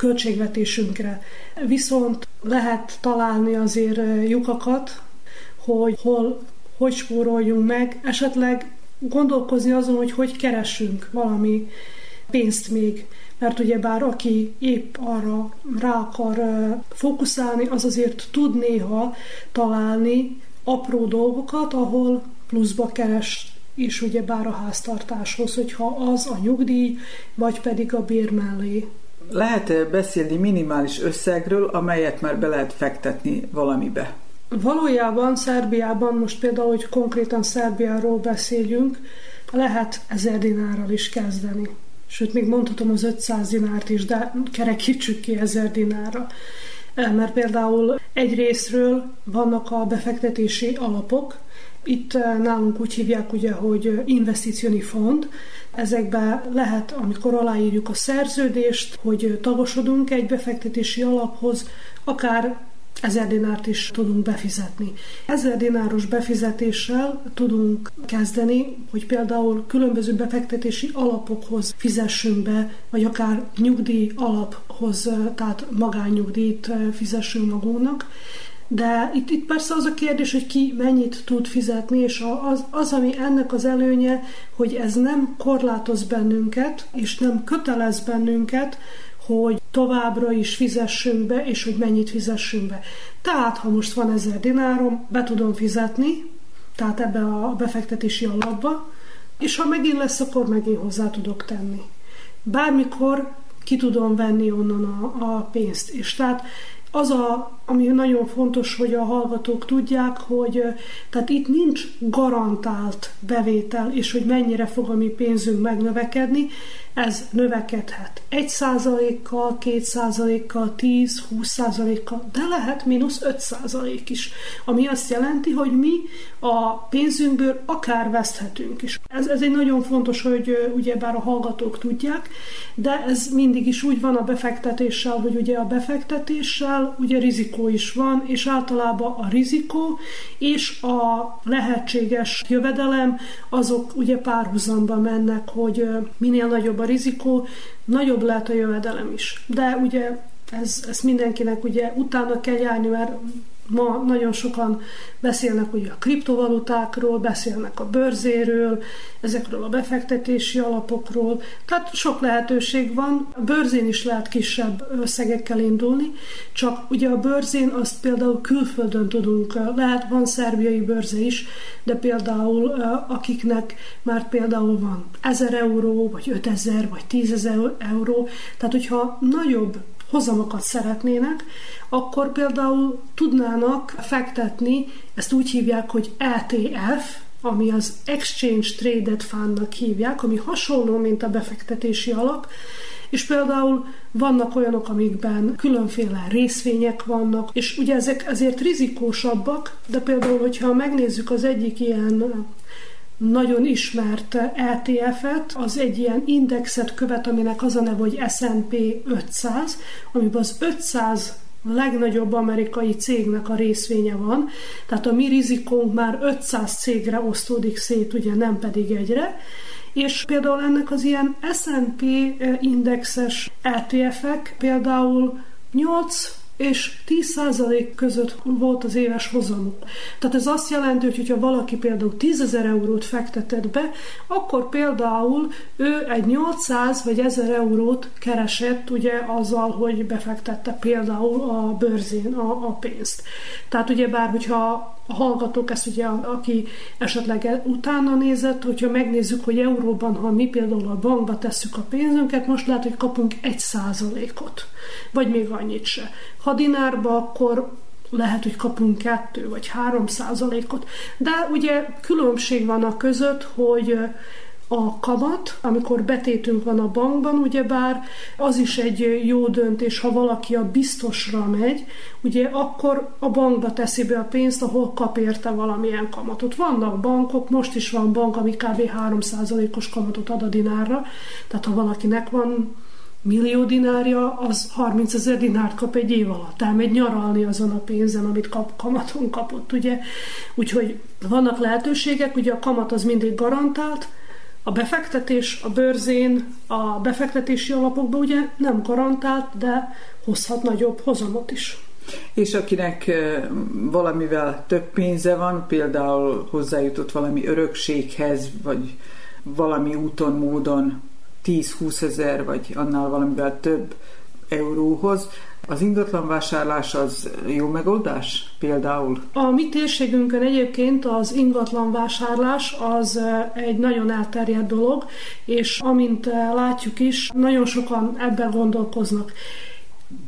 költségvetésünkre. Viszont lehet találni azért lyukakat, hogy hol, hogy spóroljunk meg, esetleg gondolkozni azon, hogy hogy keressünk valami pénzt még mert ugye bár aki épp arra rá akar fókuszálni, az azért tud néha találni apró dolgokat, ahol pluszba keres és ugye bár a háztartáshoz, hogyha az a nyugdíj, vagy pedig a bér mellé. Lehet beszélni minimális összegről, amelyet már be lehet fektetni valamibe? Valójában Szerbiában, most például, hogy konkrétan Szerbiáról beszéljünk, lehet ezer dinárral is kezdeni sőt, még mondhatom az 500 dinárt is, de kerekítsük ki 1000 dinárra. Mert például egy részről vannak a befektetési alapok, itt nálunk úgy hívják ugye, hogy investícióni fond. Ezekbe lehet, amikor aláírjuk a szerződést, hogy tagosodunk egy befektetési alaphoz, akár ezer dinárt is tudunk befizetni. Ezer dináros befizetéssel tudunk kezdeni, hogy például különböző befektetési alapokhoz fizessünk be, vagy akár nyugdíj alaphoz, tehát magánnyugdíjt fizessünk magunknak. De itt, itt persze az a kérdés, hogy ki mennyit tud fizetni, és az, az, ami ennek az előnye, hogy ez nem korlátoz bennünket, és nem kötelez bennünket, hogy továbbra is fizessünk be, és hogy mennyit fizessünk be. Tehát, ha most van ezer dinárom, be tudom fizetni, tehát ebbe a befektetési alapba, és ha megint lesz, akkor megint hozzá tudok tenni. Bármikor ki tudom venni onnan a, a pénzt. És tehát az, a, ami nagyon fontos, hogy a hallgatók tudják, hogy tehát itt nincs garantált bevétel, és hogy mennyire fog a mi pénzünk megnövekedni, ez növekedhet 1 százalékkal, 2 százalékkal, 10, 20 százalékkal, de lehet mínusz 5 százalék is, ami azt jelenti, hogy mi a pénzünkből akár veszthetünk is. Ez, ez egy nagyon fontos, hogy ugyebár a hallgatók tudják, de ez mindig is úgy van a befektetéssel, hogy ugye a befektetéssel ugye rizikó is van, és általában a rizikó és a lehetséges jövedelem azok ugye párhuzamba mennek, hogy minél nagyobb a rizikó, nagyobb lehet a jövedelem is. De ugye ez, ez mindenkinek ugye utána kell járni, mert Ma nagyon sokan beszélnek ugye a kriptovalutákról, beszélnek a bőrzéről, ezekről a befektetési alapokról, tehát sok lehetőség van. A bőrzén is lehet kisebb összegekkel indulni, csak ugye a bőrzén azt például külföldön tudunk, lehet van szerbiai bőrze is, de például akiknek már például van 1000 euró, vagy 5000, vagy 10 euró, tehát hogyha nagyobb hozamokat szeretnének, akkor például tudnának fektetni, ezt úgy hívják, hogy ETF, ami az Exchange Traded Fundnak hívják, ami hasonló, mint a befektetési alap, és például vannak olyanok, amikben különféle részvények vannak, és ugye ezek ezért rizikósabbak, de például, hogyha megnézzük az egyik ilyen nagyon ismert ETF-et, az egy ilyen indexet követ, aminek az a neve, hogy S&P 500, amiben az 500 legnagyobb amerikai cégnek a részvénye van, tehát a mi rizikónk már 500 cégre osztódik szét, ugye nem pedig egyre, és például ennek az ilyen S&P indexes ETF-ek például 8 és 10% között volt az éves hozamuk. Tehát ez azt jelenti, hogy ha valaki például 10 ezer eurót fektetett be, akkor például ő egy 800 vagy 1000 eurót keresett ugye azzal, hogy befektette például a bőrzén a, a pénzt. Tehát ugye bár, hogyha a hallgatók ezt ugye, aki esetleg utána nézett, hogyha megnézzük, hogy euróban, ha mi például a bankba tesszük a pénzünket, most lehet, hogy kapunk egy százalékot, vagy még annyit se. Ha dinárba, akkor lehet, hogy kapunk kettő vagy három százalékot. De ugye különbség van a között, hogy a kamat, amikor betétünk van a bankban, ugyebár az is egy jó döntés, ha valaki a biztosra megy, ugye akkor a bankba teszi be a pénzt, ahol kap érte valamilyen kamatot. Vannak bankok, most is van bank, ami kb. 3%-os kamatot ad a dinárra, tehát ha valakinek van millió dinárja, az 30 ezer dinárt kap egy év alatt. Elmegy nyaralni azon a pénzen, amit kap, kamaton kapott, ugye. Úgyhogy vannak lehetőségek, ugye a kamat az mindig garantált, A befektetés a bőrzén, a befektetési alapokba ugye nem garantált, de hozhat nagyobb hozamot is. És akinek valamivel több pénze van, például hozzájutott valami örökséghez, vagy valami úton, módon 10-20 ezer, vagy annál valamivel több euróhoz, az ingatlanvásárlás az jó megoldás például? A mi térségünkön egyébként az ingatlanvásárlás az egy nagyon elterjedt dolog, és amint látjuk is, nagyon sokan ebben gondolkoznak.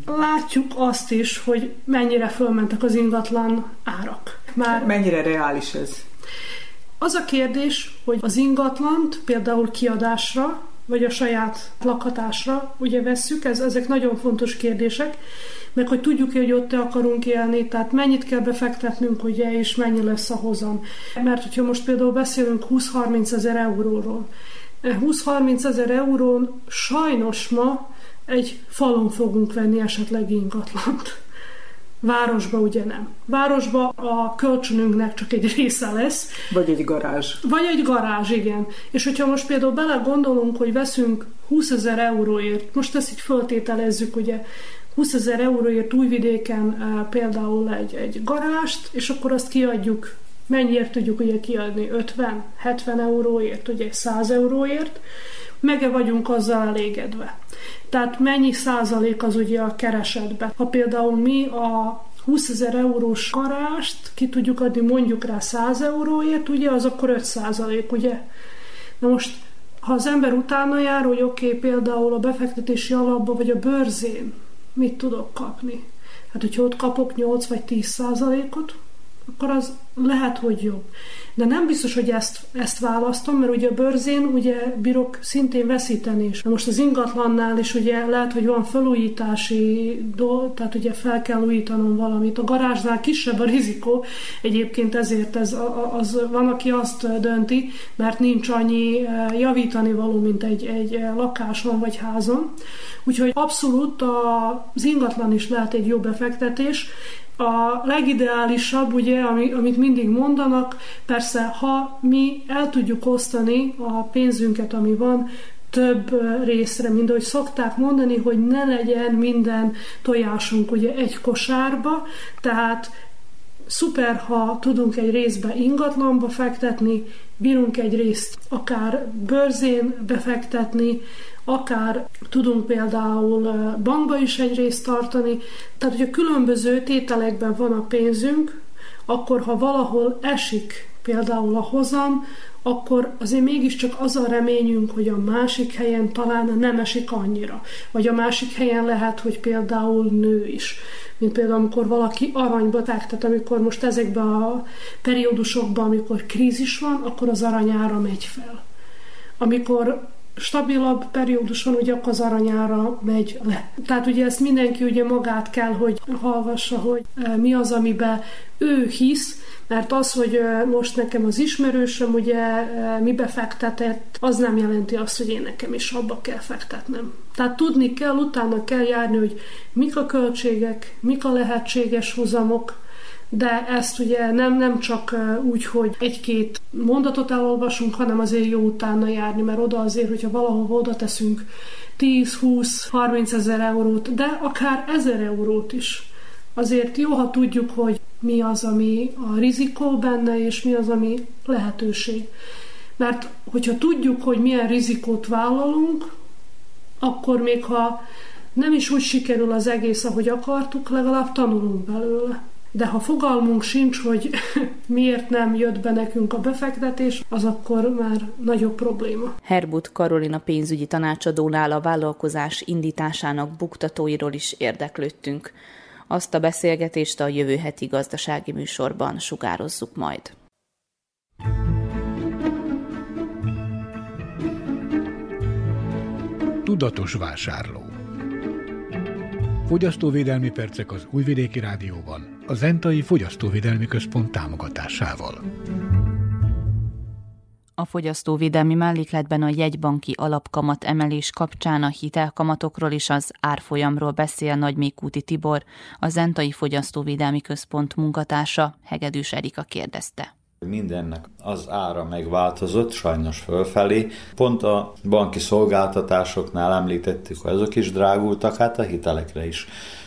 Látjuk azt is, hogy mennyire fölmentek az ingatlan árak. Már mennyire reális ez? Az a kérdés, hogy az ingatlant például kiadásra vagy a saját lakhatásra, ugye vesszük, ez, ezek nagyon fontos kérdések, meg hogy tudjuk hogy ott akarunk élni, tehát mennyit kell befektetnünk, ugye, és mennyi lesz a hozam. Mert hogyha most például beszélünk 20-30 ezer euróról, 20-30 ezer eurón sajnos ma egy falon fogunk venni esetleg ingatlant. Városba ugye nem. Városba a kölcsönünknek csak egy része lesz. Vagy egy garázs. Vagy egy garázs, igen. És hogyha most például bele gondolunk, hogy veszünk 20 ezer euróért, most ezt így föltételezzük, ugye 20 ezer euróért újvidéken e, például egy, egy garást, és akkor azt kiadjuk, mennyiért tudjuk ugye kiadni? 50, 70 euróért, ugye 100 euróért, mege vagyunk azzal elégedve. Tehát mennyi százalék az ugye a keresetbe. Ha például mi a 20 ezer eurós karást ki tudjuk adni mondjuk rá 100 euróért, ugye, az akkor 5 százalék, ugye? Na most, ha az ember utána jár, hogy oké, okay, például a befektetési alapba vagy a bőrzén mit tudok kapni? Hát, hogyha ott kapok 8 vagy 10 százalékot, akkor az lehet, hogy jobb. De nem biztos, hogy ezt, ezt választom, mert ugye a bőrzén ugye bírok szintén veszíteni is. Most az ingatlannál is ugye lehet, hogy van felújítási dolg, tehát ugye fel kell újítanom valamit. A garázsnál kisebb a rizikó, egyébként ezért ez, az, van, aki azt dönti, mert nincs annyi e, javítani való, mint egy, egy lakáson vagy házon. Úgyhogy abszolút az ingatlan is lehet egy jó befektetés, a legideálisabb, ugye, amit mindig mondanak, persze, ha mi el tudjuk osztani a pénzünket, ami van, több részre, mint ahogy szokták mondani, hogy ne legyen minden tojásunk ugye egy kosárba, tehát szuper, ha tudunk egy részbe ingatlanba fektetni, bírunk egy részt akár bőrzén befektetni, akár tudunk például bankba is egy részt tartani, tehát hogyha különböző tételekben van a pénzünk, akkor ha valahol esik például a hozam, akkor azért mégiscsak az a reményünk, hogy a másik helyen talán nem esik annyira. Vagy a másik helyen lehet, hogy például nő is. Mint például, amikor valaki aranyba fektet, amikor most ezekben a periódusokban, amikor krízis van, akkor az aranyára megy fel. Amikor stabilabb periódus van, ugye akkor az aranyára megy le. Tehát ugye ezt mindenki ugye magát kell, hogy hallgassa, hogy e, mi az, amiben ő hisz, mert az, hogy e, most nekem az ismerősöm ugye e, mibe fektetett, az nem jelenti azt, hogy én nekem is abba kell fektetnem. Tehát tudni kell, utána kell járni, hogy mik a költségek, mik a lehetséges hozamok, de ezt ugye nem, nem csak úgy, hogy egy-két mondatot elolvasunk, hanem azért jó utána járni, mert oda azért, hogyha valahova oda teszünk 10, 20, 30 ezer eurót, de akár ezer eurót is. Azért jó, ha tudjuk, hogy mi az, ami a rizikó benne, és mi az, ami lehetőség. Mert hogyha tudjuk, hogy milyen rizikót vállalunk, akkor még ha nem is úgy sikerül az egész, ahogy akartuk, legalább tanulunk belőle de ha fogalmunk sincs, hogy miért nem jött be nekünk a befektetés, az akkor már nagyobb probléma. Herbut Karolina pénzügyi tanácsadónál a vállalkozás indításának buktatóiról is érdeklődtünk. Azt a beszélgetést a jövő heti gazdasági műsorban sugározzuk majd. Tudatos vásárló Fogyasztóvédelmi percek az Újvidéki Rádióban, a Zentai Fogyasztóvédelmi Központ támogatásával. A fogyasztóvédelmi mellékletben a jegybanki alapkamat emelés kapcsán a hitelkamatokról és az árfolyamról beszél Nagymékúti Tibor, a Zentai Fogyasztóvédelmi Központ munkatársa, Hegedűs Erika kérdezte. Mindennek az ára megváltozott, sajnos fölfelé. Pont a banki szolgáltatásoknál említettük, hogy azok is drágultak, hát a hitelekre is.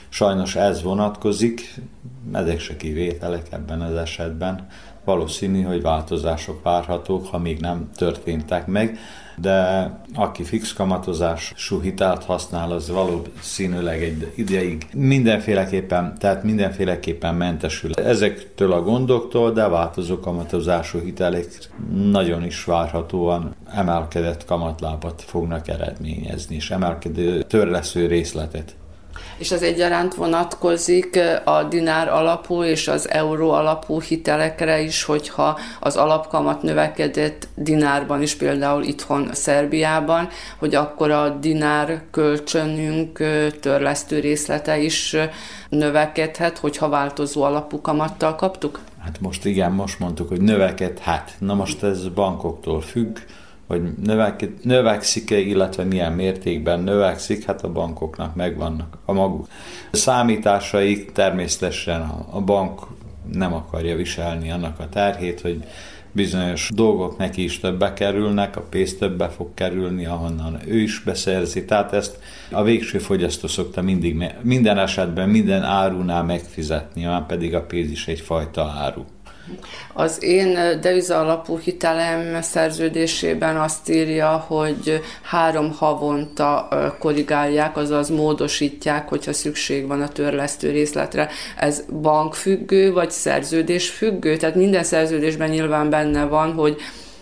Sajnos ez vonatkozik, ezek se kivételek ebben az esetben. Valószínű, hogy változások várhatók, ha még nem történtek meg de aki fix kamatozású hitelt használ, az valószínűleg egy ideig mindenféleképpen, tehát mindenféleképpen mentesül ezektől a gondoktól, de változó kamatozású hitelek nagyon is várhatóan emelkedett kamatlábat fognak eredményezni, és emelkedő törlesző részletet és az egyaránt vonatkozik a dinár alapú és az euró alapú hitelekre is, hogyha az alapkamat növekedett dinárban is, például itthon Szerbiában, hogy akkor a dinár kölcsönünk törlesztő részlete is növekedhet, hogyha változó alapú kamattal kaptuk? Hát most igen, most mondtuk, hogy növekedhet. Na most ez bankoktól függ, hogy növekszik-e, illetve milyen mértékben növekszik, hát a bankoknak megvannak a maguk számításaik, természetesen a bank nem akarja viselni annak a terhét, hogy bizonyos dolgok neki is többe kerülnek, a pénz többe fog kerülni, ahonnan ő is beszerzi. Tehát ezt a végső fogyasztó szokta mindig, minden esetben, minden árunál megfizetni, már pedig a pénz is egyfajta áru. Az én deviza alapú hitelem szerződésében azt írja, hogy három havonta korrigálják, azaz módosítják, hogyha szükség van a törlesztő részletre. Ez bankfüggő, vagy szerződés függő? Tehát minden szerződésben nyilván benne van, hogy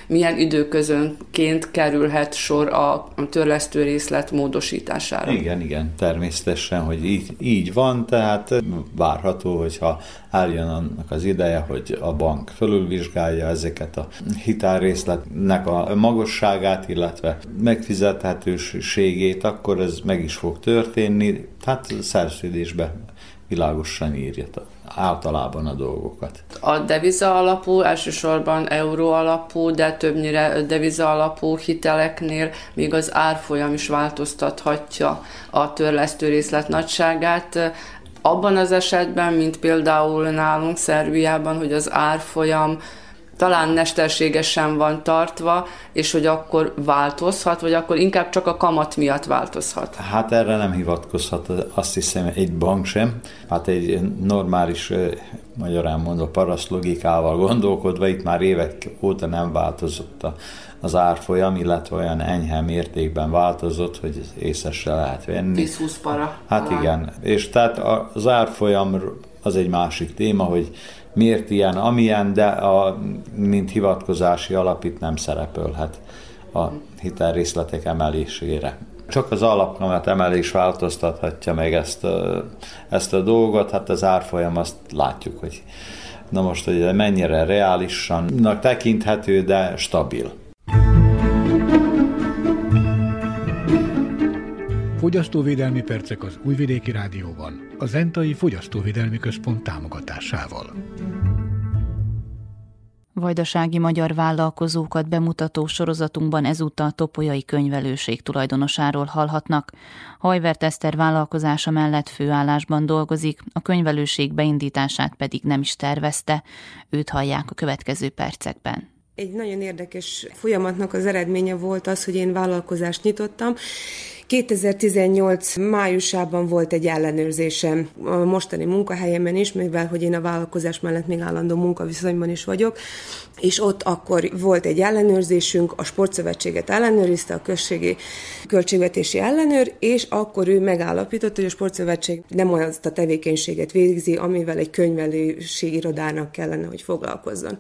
milyen időközönként kerülhet sor a törlesztő részlet módosítására. Igen, igen, természetesen, hogy így, így van, tehát várható, hogyha álljon annak az ideje, hogy a bank fölülvizsgálja ezeket a hitelrészletnek a magasságát, illetve megfizethetőségét, akkor ez meg is fog történni, tehát szerződésbe világosan írja általában a dolgokat. A deviza alapú, elsősorban euró alapú, de többnyire deviza alapú hiteleknél még az árfolyam is változtathatja a törlesztő részlet nagyságát. Abban az esetben, mint például nálunk Szerbiában, hogy az árfolyam talán mesterségesen van tartva, és hogy akkor változhat, vagy akkor inkább csak a kamat miatt változhat? Hát erre nem hivatkozhat, azt hiszem egy bank sem. Hát egy normális, magyarán mondva, paraszt logikával gondolkodva, itt már évek óta nem változott a, az árfolyam, illetve olyan enyhe mértékben változott, hogy észre lehet venni. 10-20 para. Hát talán. igen, és tehát az árfolyam az egy másik téma, hogy miért ilyen, amilyen, de a, mint hivatkozási alap nem szerepelhet a hitelrészletek emelésére. Csak az alapkamat emelés változtathatja meg ezt ezt a dolgot, hát az árfolyam azt látjuk, hogy na most, hogy mennyire reálisan tekinthető, de stabil. Fogyasztóvédelmi percek az Újvidéki Rádióban, a Zentai Fogyasztóvédelmi Központ támogatásával. Vajdasági magyar vállalkozókat bemutató sorozatunkban ezúttal Topolyai könyvelőség tulajdonosáról hallhatnak. Hajvert Eszter vállalkozása mellett főállásban dolgozik, a könyvelőség beindítását pedig nem is tervezte. Őt hallják a következő percekben. Egy nagyon érdekes folyamatnak az eredménye volt az, hogy én vállalkozást nyitottam, 2018 májusában volt egy ellenőrzésem a mostani munkahelyemen is, mivel hogy én a vállalkozás mellett még állandó munkaviszonyban is vagyok, és ott akkor volt egy ellenőrzésünk, a sportszövetséget ellenőrizte, a községi költségvetési ellenőr, és akkor ő megállapította, hogy a sportszövetség nem azt a tevékenységet végzi, amivel egy könyvelősi irodának kellene, hogy foglalkozzon.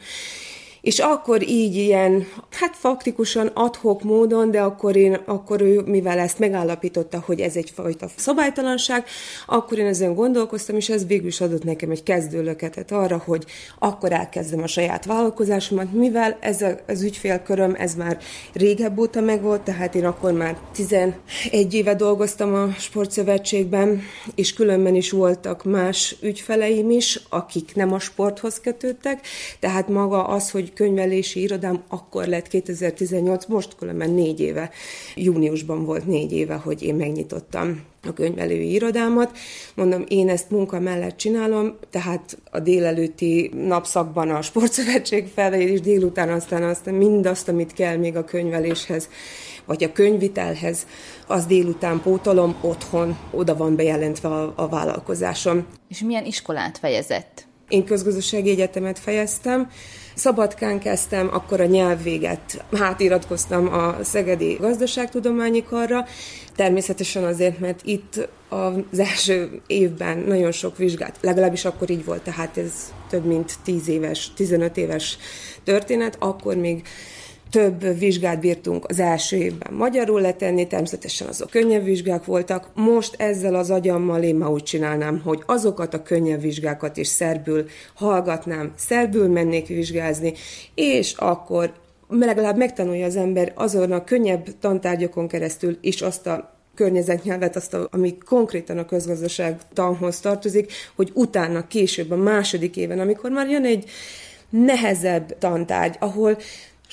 És akkor így ilyen, hát faktikusan adhok módon, de akkor, én, akkor ő, mivel ezt megállapította, hogy ez egyfajta szabálytalanság, akkor én ezen gondolkoztam, és ez végül is adott nekem egy kezdőlöketet arra, hogy akkor elkezdem a saját vállalkozásomat, mivel ez a, az ügyfélköröm, ez már régebb óta megvolt, tehát én akkor már 11 éve dolgoztam a sportszövetségben, és különben is voltak más ügyfeleim is, akik nem a sporthoz kötődtek, tehát maga az, hogy egy könyvelési irodám akkor lett 2018, most különben négy éve, júniusban volt négy éve, hogy én megnyitottam a könyvelői irodámat. Mondom, én ezt munka mellett csinálom, tehát a délelőtti napszakban a sportszövetség felé, és délután aztán, aztán mindazt, amit kell még a könyveléshez, vagy a könyvitelhez, az délután pótolom otthon, oda van bejelentve a, a vállalkozásom. És milyen iskolát fejezett? Én közgazdasági egyetemet fejeztem, Szabadkán kezdtem, akkor a nyelvvéget hátiratkoztam a Szegedi Gazdaságtudományi Karra, természetesen azért, mert itt az első évben nagyon sok vizsgát, legalábbis akkor így volt, tehát ez több mint 10 éves, 15 éves történet, akkor még több vizsgát bírtunk az első évben magyarul letenni, természetesen azok könnyebb vizsgák voltak. Most ezzel az agyammal én ma úgy csinálnám, hogy azokat a könnyebb vizsgákat is szerbül hallgatnám, szerbül mennék vizsgázni, és akkor legalább megtanulja az ember azon a könnyebb tantárgyakon keresztül is azt a környezetnyelvet, azt, a, ami konkrétan a közgazdaság tanhoz tartozik, hogy utána, később, a második éven, amikor már jön egy nehezebb tantárgy, ahol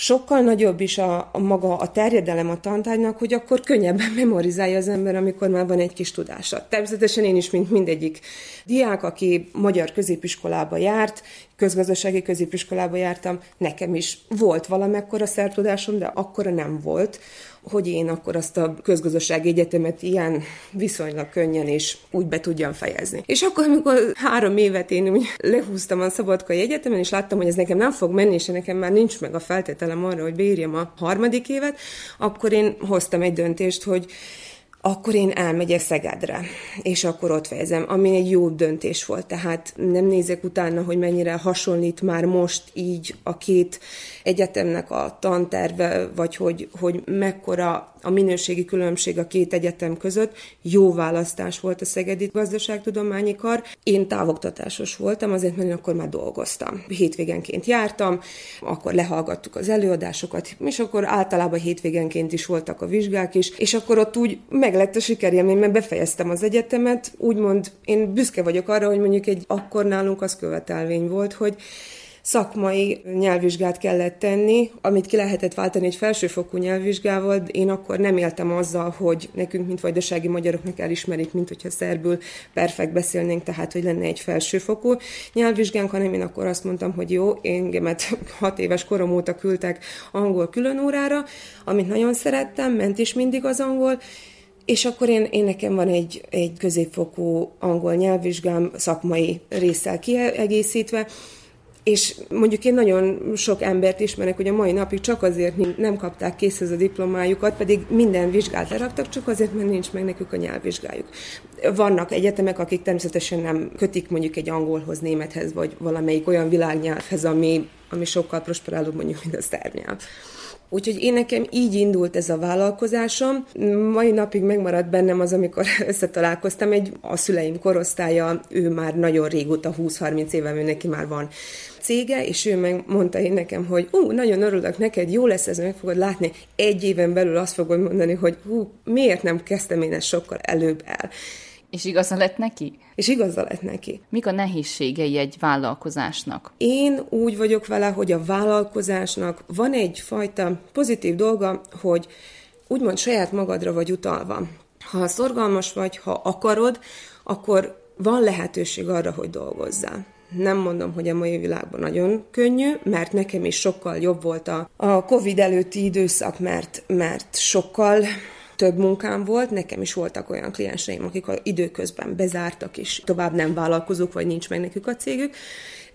sokkal nagyobb is a, a maga a terjedelem a tantárgynak, hogy akkor könnyebben memorizálja az ember, amikor már van egy kis tudása. Természetesen én is, mint mindegyik diák, aki magyar középiskolába járt, közgazdasági középiskolába jártam, nekem is volt valamekkora szertudásom, de akkora nem volt, hogy én akkor azt a közgazdasági egyetemet ilyen viszonylag könnyen és úgy be tudjam fejezni. És akkor, amikor három évet én úgy lehúztam a Szabadkai Egyetemen, és láttam, hogy ez nekem nem fog menni, és nekem már nincs meg a feltételem arra, hogy beírjam a harmadik évet, akkor én hoztam egy döntést, hogy akkor én elmegyek Szegedre, és akkor ott fejezem, ami egy jó döntés volt. Tehát nem nézek utána, hogy mennyire hasonlít már most így a két egyetemnek a tanterve, vagy hogy, hogy mekkora a minőségi különbség a két egyetem között. Jó választás volt a Szegedi Gazdaságtudományi Kar. Én távoktatásos voltam, azért, mert én akkor már dolgoztam. Hétvégenként jártam, akkor lehallgattuk az előadásokat, és akkor általában hétvégenként is voltak a vizsgák is, és akkor ott úgy meg lett a sikerélmény, mert befejeztem az egyetemet, úgymond én büszke vagyok arra, hogy mondjuk egy akkor nálunk az követelvény volt, hogy szakmai nyelvvizsgát kellett tenni, amit ki lehetett váltani egy felsőfokú nyelvvizsgával. Én akkor nem éltem azzal, hogy nekünk, mint vajdasági magyaroknak elismerik, mint hogyha szerbül perfekt beszélnénk, tehát hogy lenne egy felsőfokú nyelvvizsgánk, hanem én akkor azt mondtam, hogy jó, engemet hat éves korom óta küldtek angol különórára, amit nagyon szerettem, ment is mindig az angol, és akkor én, én nekem van egy, egy középfokú angol nyelvvizsgám szakmai résszel kiegészítve, és mondjuk én nagyon sok embert ismerek, hogy a mai napig csak azért nem kapták készhez a diplomájukat, pedig minden vizsgát leraktak, csak azért, mert nincs meg nekük a nyelvvizsgájuk. Vannak egyetemek, akik természetesen nem kötik mondjuk egy angolhoz, némethez, vagy valamelyik olyan világnyelvhez, ami, ami sokkal prosperálóbb mondjuk, mint a szerb nyelv. Úgyhogy én nekem így indult ez a vállalkozásom. Mai napig megmaradt bennem az, amikor összetalálkoztam egy a szüleim korosztálya, ő már nagyon régóta, 20-30 éve, ő neki már van cége, és ő meg mondta én nekem, hogy ú, nagyon örülök neked, jó lesz ez, meg fogod látni, egy éven belül azt fogod mondani, hogy hú, miért nem kezdtem én ezt sokkal előbb el. És igaza lett neki? És igaza lett neki. Mik a nehézségei egy vállalkozásnak? Én úgy vagyok vele, hogy a vállalkozásnak van egyfajta pozitív dolga, hogy úgymond saját magadra vagy utalva. Ha szorgalmas vagy, ha akarod, akkor van lehetőség arra, hogy dolgozzál. Nem mondom, hogy a mai világban nagyon könnyű, mert nekem is sokkal jobb volt a, a Covid előtti időszak, mert, mert sokkal több munkám volt, nekem is voltak olyan klienseim, akik a időközben bezártak, és tovább nem vállalkozók, vagy nincs meg nekük a cégük.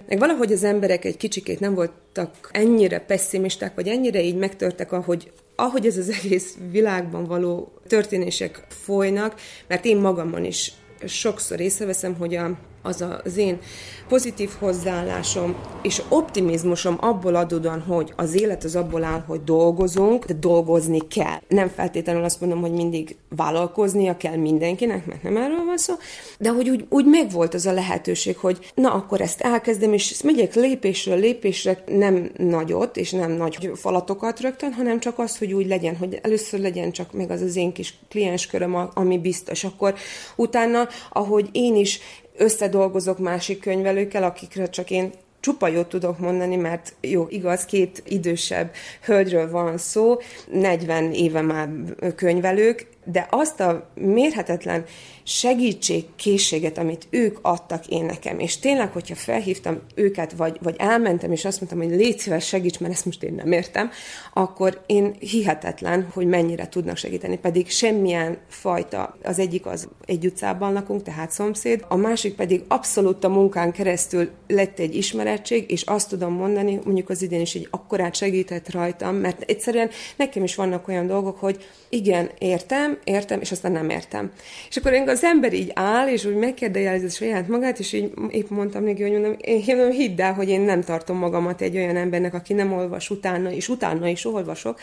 Meg valahogy az emberek egy kicsikét nem voltak ennyire pessimisták, vagy ennyire így megtörtek, ahogy, ahogy ez az egész világban való történések folynak, mert én magamon is sokszor észreveszem, hogy a, az az én pozitív hozzáállásom és optimizmusom abból adódóan, hogy az élet az abból áll, hogy dolgozunk, de dolgozni kell. Nem feltétlenül azt mondom, hogy mindig vállalkoznia kell mindenkinek, mert nem erről van szó, de hogy úgy, úgy megvolt az a lehetőség, hogy na akkor ezt elkezdem, és ezt megyek lépésről lépésre, nem nagyot, és nem nagy falatokat rögtön, hanem csak az, hogy úgy legyen, hogy először legyen csak meg az az én kis kliensköröm, ami biztos. Akkor utána, ahogy én is összedolgozok másik könyvelőkkel, akikre csak én csupa jót tudok mondani, mert jó, igaz, két idősebb hölgyről van szó, 40 éve már könyvelők, de azt a mérhetetlen segítségkészséget, amit ők adtak én nekem, és tényleg, hogyha felhívtam őket, vagy, vagy elmentem, és azt mondtam, hogy légy szíves, segíts, mert ezt most én nem értem, akkor én hihetetlen, hogy mennyire tudnak segíteni, pedig semmilyen fajta, az egyik az egy utcában lakunk, tehát szomszéd, a másik pedig abszolút a munkán keresztül lett egy ismerettség, és azt tudom mondani, mondjuk az idén is egy akkorát segített rajtam, mert egyszerűen nekem is vannak olyan dolgok, hogy igen, értem, értem, és aztán nem értem. És akkor az ember így áll, és úgy megkérdezi saját magát, és így épp mondtam neki, hogy mondom, én mondom, hidd el, hogy én nem tartom magamat egy olyan embernek, aki nem olvas utána, és utána is olvasok,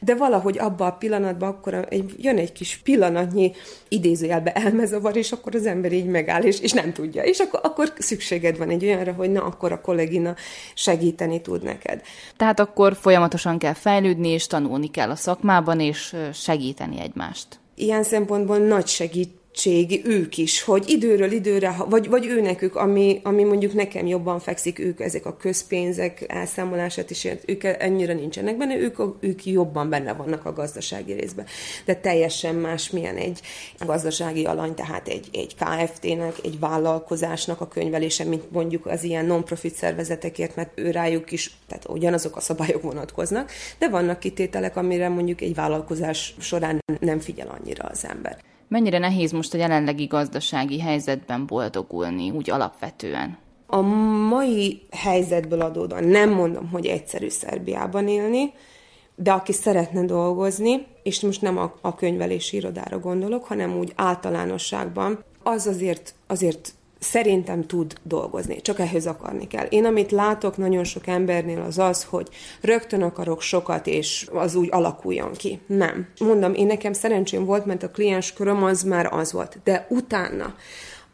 de valahogy abban a pillanatban akkor egy, jön egy kis pillanatnyi idézőjelbe elmezavar, és akkor az ember így megáll, és, és nem tudja. És akkor, akkor szükséged van egy olyanra, hogy na, akkor a kollégina segíteni tud neked. Tehát akkor folyamatosan kell fejlődni, és tanulni kell a szakmában, és segíteni egymást. Ilyen szempontból nagy segít segítség ők is, hogy időről időre, vagy, vagy ő nekük, ami, ami mondjuk nekem jobban fekszik, ők ezek a közpénzek elszámolását is, ők ennyire nincsenek benne, ők, ők jobban benne vannak a gazdasági részben. De teljesen más, milyen egy gazdasági alany, tehát egy, egy KFT-nek, egy vállalkozásnak a könyvelése, mint mondjuk az ilyen non-profit szervezetekért, mert ő rájuk is, tehát ugyanazok a szabályok vonatkoznak, de vannak kitételek, amire mondjuk egy vállalkozás során nem figyel annyira az ember. Mennyire nehéz most a jelenlegi gazdasági helyzetben boldogulni, úgy alapvetően? A mai helyzetből adódóan nem mondom, hogy egyszerű Szerbiában élni, de aki szeretne dolgozni, és most nem a, a könyvelési irodára gondolok, hanem úgy általánosságban, az azért, azért szerintem tud dolgozni, csak ehhez akarni kell. Én amit látok nagyon sok embernél az az, hogy rögtön akarok sokat, és az úgy alakuljon ki. Nem. Mondom, én nekem szerencsém volt, mert a kliens köröm az már az volt. De utána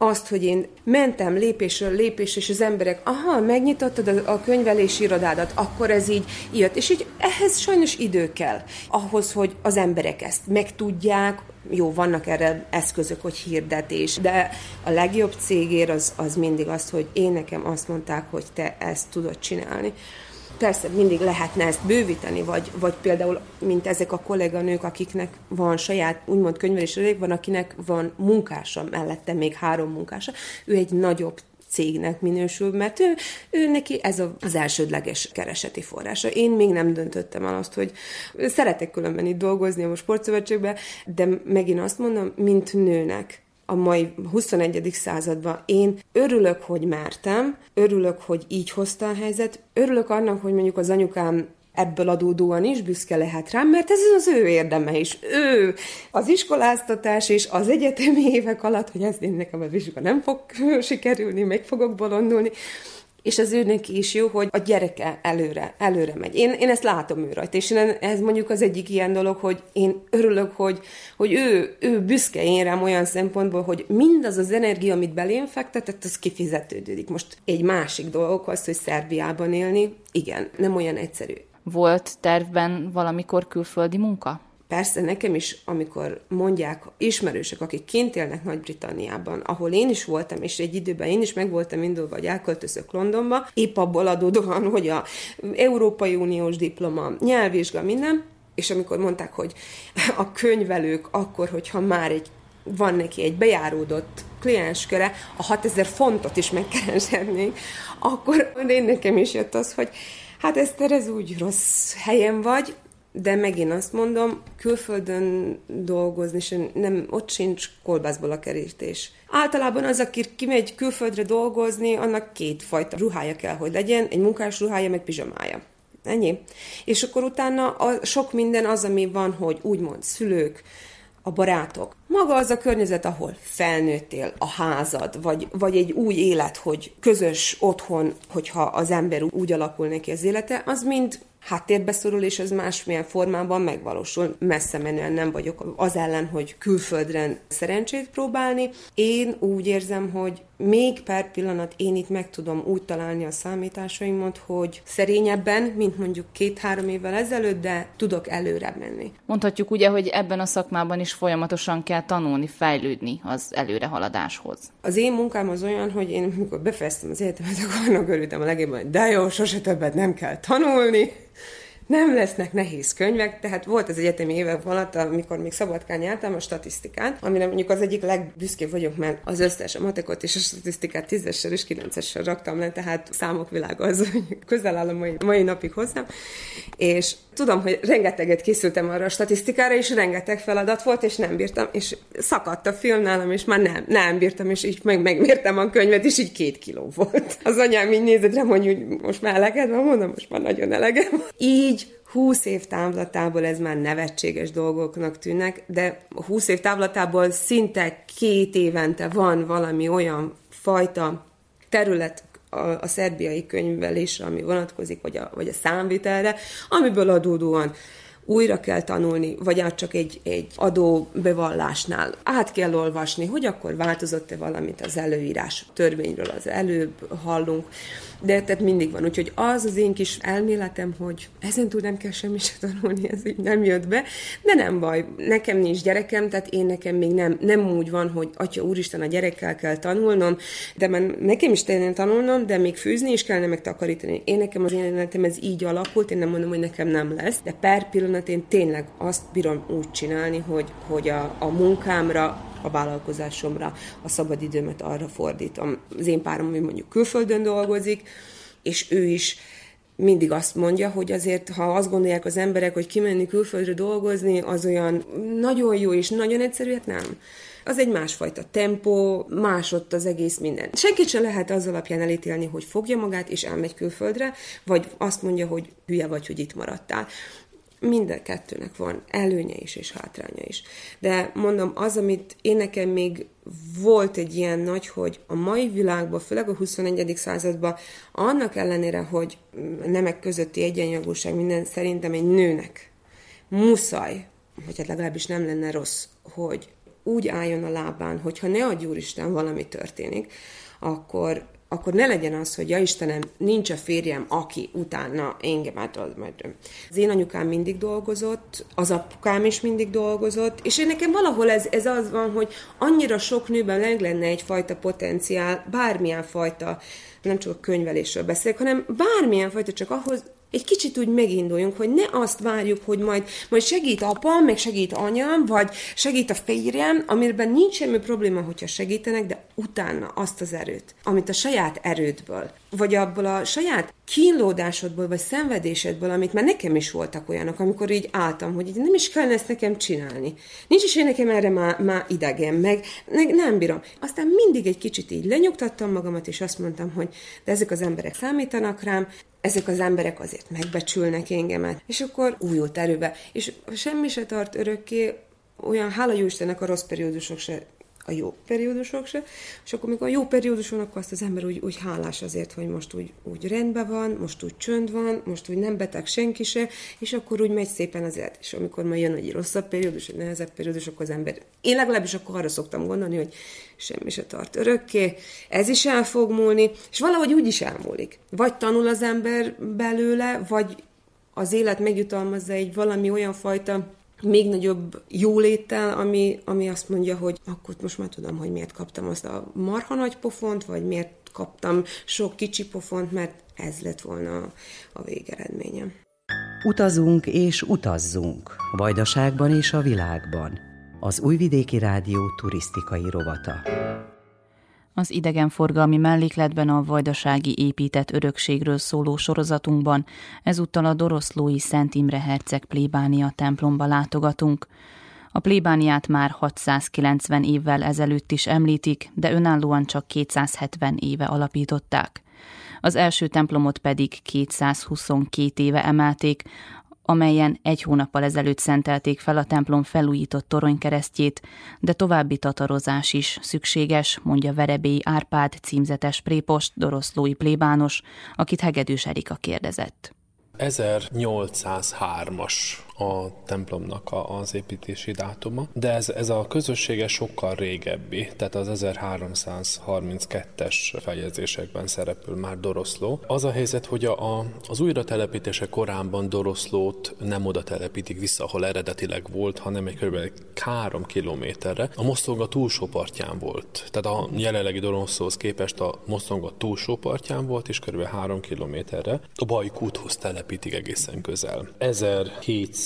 azt, hogy én mentem lépésről lépésre, és az emberek, aha, megnyitottad a, a könyvelési irodádat, akkor ez így jött. És így ehhez sajnos idő kell, ahhoz, hogy az emberek ezt megtudják, jó, vannak erre eszközök, hogy hirdetés, de a legjobb cégér az, az mindig az, hogy én nekem azt mondták, hogy te ezt tudod csinálni. Persze mindig lehetne ezt bővíteni, vagy, vagy például, mint ezek a kolléganők, akiknek van saját, úgymond könyvelési van, akinek van munkása mellette, még három munkása, ő egy nagyobb cégnek minősül, mert ő, ő neki ez az elsődleges kereseti forrása. Én még nem döntöttem el azt, hogy szeretek különben itt dolgozni a sportszövetségben, de megint azt mondom, mint nőnek, a mai 21. században. Én örülök, hogy mertem, örülök, hogy így hozta a helyzet, örülök annak, hogy mondjuk az anyukám ebből adódóan is büszke lehet rám, mert ez az ő érdeme is. Ő az iskoláztatás és az egyetemi évek alatt, hogy ez én nekem a vizsga nem fog sikerülni, meg fogok bolondulni, és az őnek is jó, hogy a gyereke előre, előre megy. Én, én ezt látom ő rajta, és én, ez mondjuk az egyik ilyen dolog, hogy én örülök, hogy, hogy ő, ő büszke én rám olyan szempontból, hogy mindaz az energia, amit belém fektetett, az kifizetődődik. Most egy másik dolog az, hogy Szerbiában élni, igen, nem olyan egyszerű. Volt tervben valamikor külföldi munka? Persze nekem is, amikor mondják ismerősök, akik kint élnek Nagy-Britanniában, ahol én is voltam, és egy időben én is meg voltam indulva, hogy elköltözök Londonba, épp abból adódóan, hogy a Európai Uniós diploma, nyelvvizsga, minden, és amikor mondták, hogy a könyvelők akkor, hogyha már egy van neki egy bejáródott kliensköre, a 6000 fontot is megkereshetnénk, akkor én nekem is jött az, hogy hát Eszter, ez úgy rossz helyen vagy, de megint azt mondom, külföldön dolgozni, és nem, ott sincs kolbászból a kerítés. Általában az, aki kimegy külföldre dolgozni, annak két fajta ruhája kell, hogy legyen, egy munkás ruhája, meg pizsamája. Ennyi. És akkor utána a, sok minden az, ami van, hogy úgymond szülők, a barátok. Maga az a környezet, ahol felnőttél, a házad, vagy, vagy egy új élet, hogy közös otthon, hogyha az ember úgy alakul neki az élete, az mind háttérbe szorul, és ez másmilyen formában megvalósul. Messze menően nem vagyok az ellen, hogy külföldre szerencsét próbálni. Én úgy érzem, hogy még per pillanat én itt meg tudom úgy találni a számításaimat, hogy szerényebben, mint mondjuk két-három évvel ezelőtt, de tudok előre menni. Mondhatjuk ugye, hogy ebben a szakmában is folyamatosan kell tanulni, fejlődni az előrehaladáshoz. Az én munkám az olyan, hogy én amikor befejeztem az egyetemet, akkor annak örültem a legjobban, hogy de jó, sose többet nem kell tanulni nem lesznek nehéz könyvek, tehát volt az egyetemi évek alatt, amikor még Szabadkán jártam a statisztikát, amire mondjuk az egyik legbüszkébb vagyok, mert az összes a matekot és a statisztikát tízessel és kilencessel raktam le, tehát számok világa az, hogy közel áll a mai, mai napig hozzám, és tudom, hogy rengeteget készültem arra a statisztikára, és rengeteg feladat volt, és nem bírtam, és szakadt a film nálam, és már nem, nem bírtam, és így meg, megmértem a könyvet, és így két kiló volt. Az anyám így nézett rám, hogy most már eleged van, mondom, most már nagyon elegem. Így 20 év távlatából ez már nevetséges dolgoknak tűnnek, de 20 év távlatából szinte két évente van valami olyan fajta terület, a, a szerbiai könyvelésre, ami vonatkozik, vagy a, vagy a számvitelre, amiből adódóan újra kell tanulni, vagy át csak egy, egy adóbevallásnál át kell olvasni, hogy akkor változott-e valamit az előírás törvényről, az előbb hallunk, de tehát mindig van. Úgyhogy az az én kis elméletem, hogy ezen túl nem kell semmit se tanulni, ez így nem jött be, de nem baj. Nekem nincs gyerekem, tehát én nekem még nem, nem úgy van, hogy atya úristen, a gyerekkel kell tanulnom, de már nekem is tényleg tanulnom, de még fűzni is kellene meg takarítani. Én nekem az életem ez így alakult, én nem mondom, hogy nekem nem lesz, de per pillanat én tényleg azt bírom úgy csinálni, hogy, hogy a, a munkámra a vállalkozásomra, a szabadidőmet arra fordítom. Az én párom, ami mondjuk külföldön dolgozik, és ő is mindig azt mondja, hogy azért, ha azt gondolják az emberek, hogy kimenni külföldre dolgozni, az olyan nagyon jó és nagyon egyszerű, hát nem. Az egy másfajta tempó, más ott az egész minden. Senkit sem lehet az alapján elítélni, hogy fogja magát és elmegy külföldre, vagy azt mondja, hogy hülye vagy, hogy itt maradtál minden kettőnek van előnye is és hátránya is. De mondom, az, amit én nekem még volt egy ilyen nagy, hogy a mai világban, főleg a 21. században, annak ellenére, hogy nemek közötti egyenjogúság minden szerintem egy nőnek muszáj, vagy hát legalábbis nem lenne rossz, hogy úgy álljon a lábán, hogyha ne adj Úristen valami történik, akkor akkor ne legyen az, hogy ja Istenem, nincs a férjem, aki utána engem átad majd. Az én anyukám mindig dolgozott, az apukám is mindig dolgozott, és én nekem valahol ez, ez az van, hogy annyira sok nőben meg lenne egyfajta potenciál, bármilyen fajta, nem csak a könyvelésről beszélek, hanem bármilyen fajta, csak ahhoz, egy kicsit úgy meginduljunk, hogy ne azt várjuk, hogy majd, majd segít apám, meg segít anyám, vagy segít a férjem, amiben nincs semmi probléma, hogyha segítenek, de utána azt az erőt, amit a saját erődből, vagy abból a saját kínlódásodból, vagy szenvedésedből, amit már nekem is voltak olyanok, amikor így álltam, hogy így nem is kellene ezt nekem csinálni. Nincs is én nekem erre már, már idegen, meg ne, nem bírom. Aztán mindig egy kicsit így lenyugtattam magamat, és azt mondtam, hogy de ezek az emberek számítanak rám, ezek az emberek azért megbecsülnek engemet, és akkor újult erőbe. És semmi se tart örökké, olyan hála jó Istennek a rossz periódusok se a jó periódusok se, és akkor mikor a jó periódus van, akkor azt az ember úgy, úgy hálás azért, hogy most úgy, úgy rendben van, most úgy csönd van, most úgy nem beteg senki se, és akkor úgy megy szépen az élet. És amikor majd jön egy rosszabb periódus, egy nehezebb periódus, akkor az ember, én legalábbis akkor arra szoktam gondolni, hogy semmi se tart örökké, ez is el fog múlni, és valahogy úgy is elmúlik. Vagy tanul az ember belőle, vagy az élet megjutalmazza egy valami olyan fajta még nagyobb jóléttel, ami, ami azt mondja, hogy akkor most már tudom, hogy miért kaptam azt a marha nagy pofont, vagy miért kaptam sok kicsi pofont, mert ez lett volna a végeredményem. Utazunk és utazzunk, Vajdaságban és a világban. Az Újvidéki Rádió turisztikai rovata. Az idegenforgalmi mellékletben a vajdasági épített örökségről szóló sorozatunkban ezúttal a Doroszlói Szent Imre Herceg plébánia templomba látogatunk. A plébániát már 690 évvel ezelőtt is említik, de önállóan csak 270 éve alapították. Az első templomot pedig 222 éve emelték, amelyen egy hónappal ezelőtt szentelték fel a templom felújított toronykeresztjét, de további tatarozás is szükséges, mondja Verebély Árpád címzetes prépost, doroszlói plébános, akit Hegedűs Erika kérdezett. 1803-as a templomnak az építési dátuma, de ez, ez a közössége sokkal régebbi, tehát az 1332-es fejezésekben szerepül már Doroszló. Az a helyzet, hogy a, a, az újra telepítése korában Doroszlót nem oda telepítik vissza, ahol eredetileg volt, hanem egy kb. 3 kilométerre. A Mosztonga túlsó partján volt. Tehát a jelenlegi Doroszlóhoz képest a Mosztonga túlsó partján volt, és kb. 3 kilométerre. A Bajkúthoz telepítik egészen közel.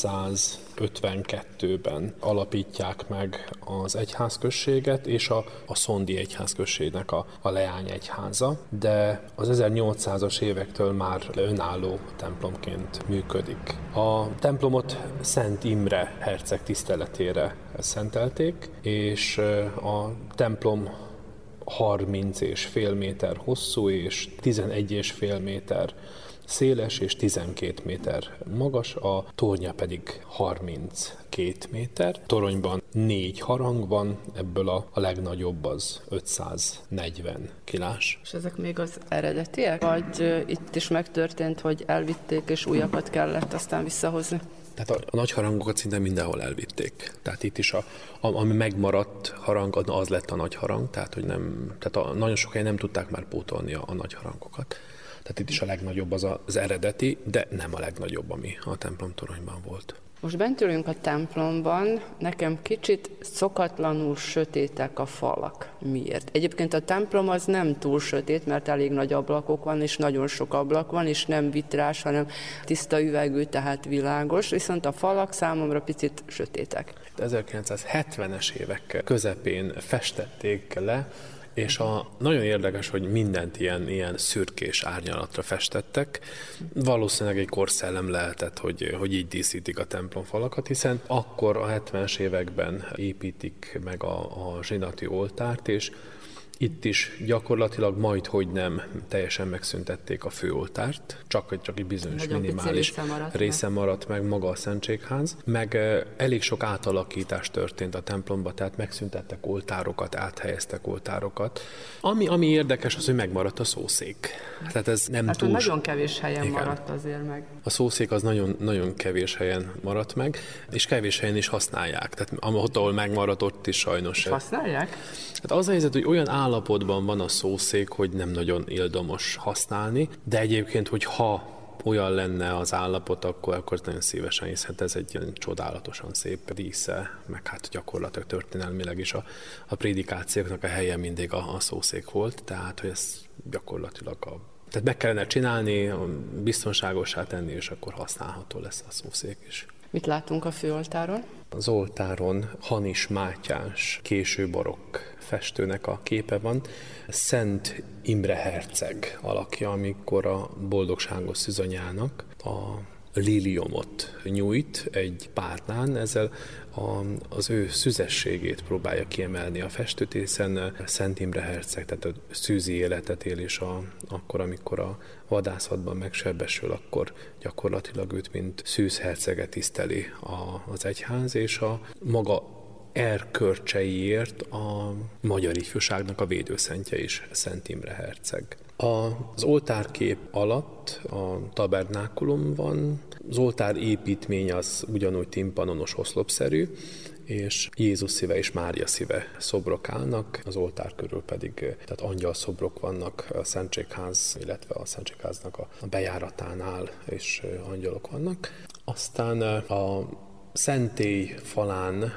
1752-ben alapítják meg az egyházközséget, és a, a Szondi egyházközségnek a, a leány egyháza, de az 1800-as évektől már önálló templomként működik. A templomot Szent Imre herceg tiszteletére szentelték, és a templom 30 és fél méter hosszú és 11 és fél méter széles és 12 méter magas, a tornya pedig 32 méter. Toronyban négy harang van, ebből a, a legnagyobb az 540 kilás. És ezek még az eredetiek? Vagy uh, itt is megtörtént, hogy elvitték és újakat kellett aztán visszahozni? Tehát a, a nagy harangokat szinte mindenhol elvitték. Tehát itt is, a, a, ami megmaradt harang, az lett a nagy harang, tehát hogy nem, tehát a, nagyon sok helyen nem tudták már pótolni a, a nagy harangokat. Tehát itt is a legnagyobb az az eredeti, de nem a legnagyobb, ami a templom toronyban volt. Most bent ülünk a templomban, nekem kicsit szokatlanul sötétek a falak. Miért? Egyébként a templom az nem túl sötét, mert elég nagy ablakok van, és nagyon sok ablak van, és nem vitrás, hanem tiszta üvegű, tehát világos, viszont a falak számomra picit sötétek. 1970-es évek közepén festették le és a, nagyon érdekes, hogy mindent ilyen, ilyen szürkés árnyalatra festettek. Valószínűleg egy korszellem lehetett, hogy, hogy így díszítik a templomfalakat, hiszen akkor a 70-es években építik meg a, a zsinati oltárt, és itt is gyakorlatilag majd, hogy nem teljesen megszüntették a főoltárt, csak, csak egy bizonyos Nagyon minimális része maradt, része meg. maradt meg maga a Szentségház, meg elég sok átalakítás történt a templomba, tehát megszüntettek oltárokat, áthelyeztek oltárokat. Ami, ami érdekes az, hogy megmaradt a szószék. Tehát ez nem hát túl... nagyon kevés helyen Igen. maradt azért meg. A szószék az nagyon, nagyon kevés helyen maradt meg, és kevés helyen is használják. Tehát ahol megmaradt, ott is sajnos. Használják? Hát az a helyzet, hogy olyan állapotban van a szószék, hogy nem nagyon ildomos használni, de egyébként, hogy ha olyan lenne az állapot, akkor, akkor nagyon szívesen hisz, hát ez egy csodálatosan szép dísze, meg hát gyakorlatilag történelmileg is a, a prédikációknak a helye mindig a, a szószék volt, tehát hogy ez gyakorlatilag a tehát meg kellene csinálni, biztonságosá tenni, és akkor használható lesz a szószék is. Mit látunk a főoltáron? Az oltáron Hanis Mátyás, késő barokk festőnek a képe van. Szent Imre Herceg alakja, amikor a boldogságos szüzanyának a liliomot nyújt egy párnán, ezzel a, az ő szüzességét próbálja kiemelni a festőt, hiszen Szent Imre Herceg, tehát a szűzi életet él, és a, akkor, amikor a vadászatban megsebesül, akkor gyakorlatilag őt, mint szűz herceget tiszteli a, az egyház, és a maga erkörcseiért a magyar ifjúságnak a védőszentje is Szent Imre Herceg. Az oltárkép alatt a tabernákulum van, az oltár építmény az ugyanúgy timpanonos oszlopszerű, és Jézus szíve és Mária szíve szobrok állnak, az oltár körül pedig tehát angyal szobrok vannak a Szentségház, illetve a Szentségháznak a bejáratánál és angyalok vannak. Aztán a szentély falán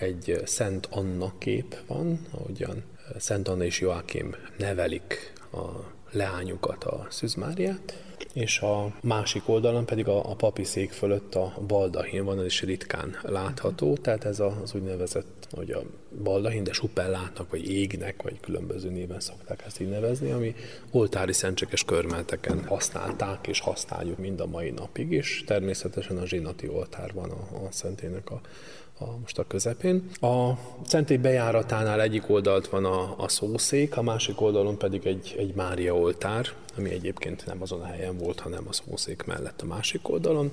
egy Szent Anna kép van, ahogyan Szent Anna és Joachim nevelik a leányukat, a Szűzmáriát, és a másik oldalon pedig a, a papi szék fölött a baldahin van, ez is ritkán látható, tehát ez az úgynevezett, hogy a baldahin, de supellátnak, vagy égnek, vagy különböző néven szokták ezt így nevezni, ami oltári szentséges körmelteken használták, és használjuk mind a mai napig, és természetesen a zsinati oltár van a, a szentének a, a, most a közepén. A szentély bejáratánál egyik oldalt van a, a szószék, a másik oldalon pedig egy, egy Mária oltár, ami egyébként nem azon a helyen volt, hanem a szószék mellett a másik oldalon,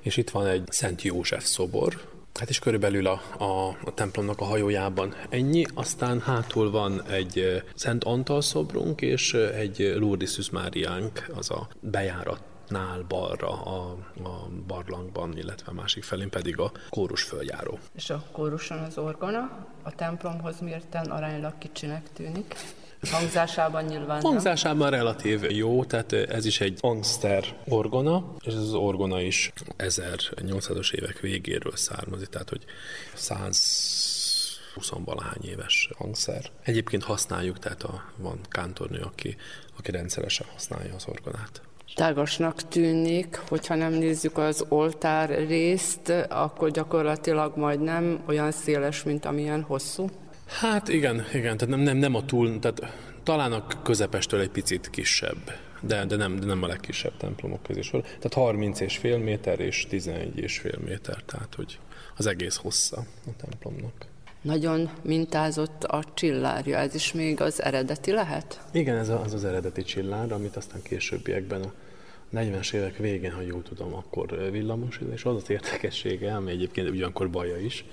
és itt van egy Szent József szobor, Hát is körülbelül a, a, a templomnak a hajójában ennyi, aztán hátul van egy Szent Antal szobrunk és egy Lourdes Máriánk, az a bejárat nál balra a, a barlangban, illetve a másik felén pedig a kórus följáró. És a kóruson az orgona a templomhoz mérten aránylag kicsinek tűnik. Hangzásában nyilván Hangzásában relatív jó, tehát ez is egy angster orgona, és ez az orgona is 1800-as évek végéről származik, tehát hogy 100 20 valahány éves hangszer. Egyébként használjuk, tehát a, van kántornő, aki, aki rendszeresen használja az orgonát. Tágasnak tűnik, hogyha nem nézzük az oltár részt, akkor gyakorlatilag majd nem olyan széles, mint amilyen hosszú. Hát igen, igen, tehát nem, nem, nem a túl, tehát talán a közepestől egy picit kisebb, de, de, nem, de nem a legkisebb templomok közé sor. Tehát 30 és fél méter és 11 és fél méter, tehát hogy az egész hossza a templomnak. Nagyon mintázott a csillárja, ez is még az eredeti lehet? Igen, ez az az eredeti csillár, amit aztán későbbiekben a 40-es évek végén, ha jól tudom, akkor villamos, és az az érdekessége, ami egyébként ugyanakkor baja is,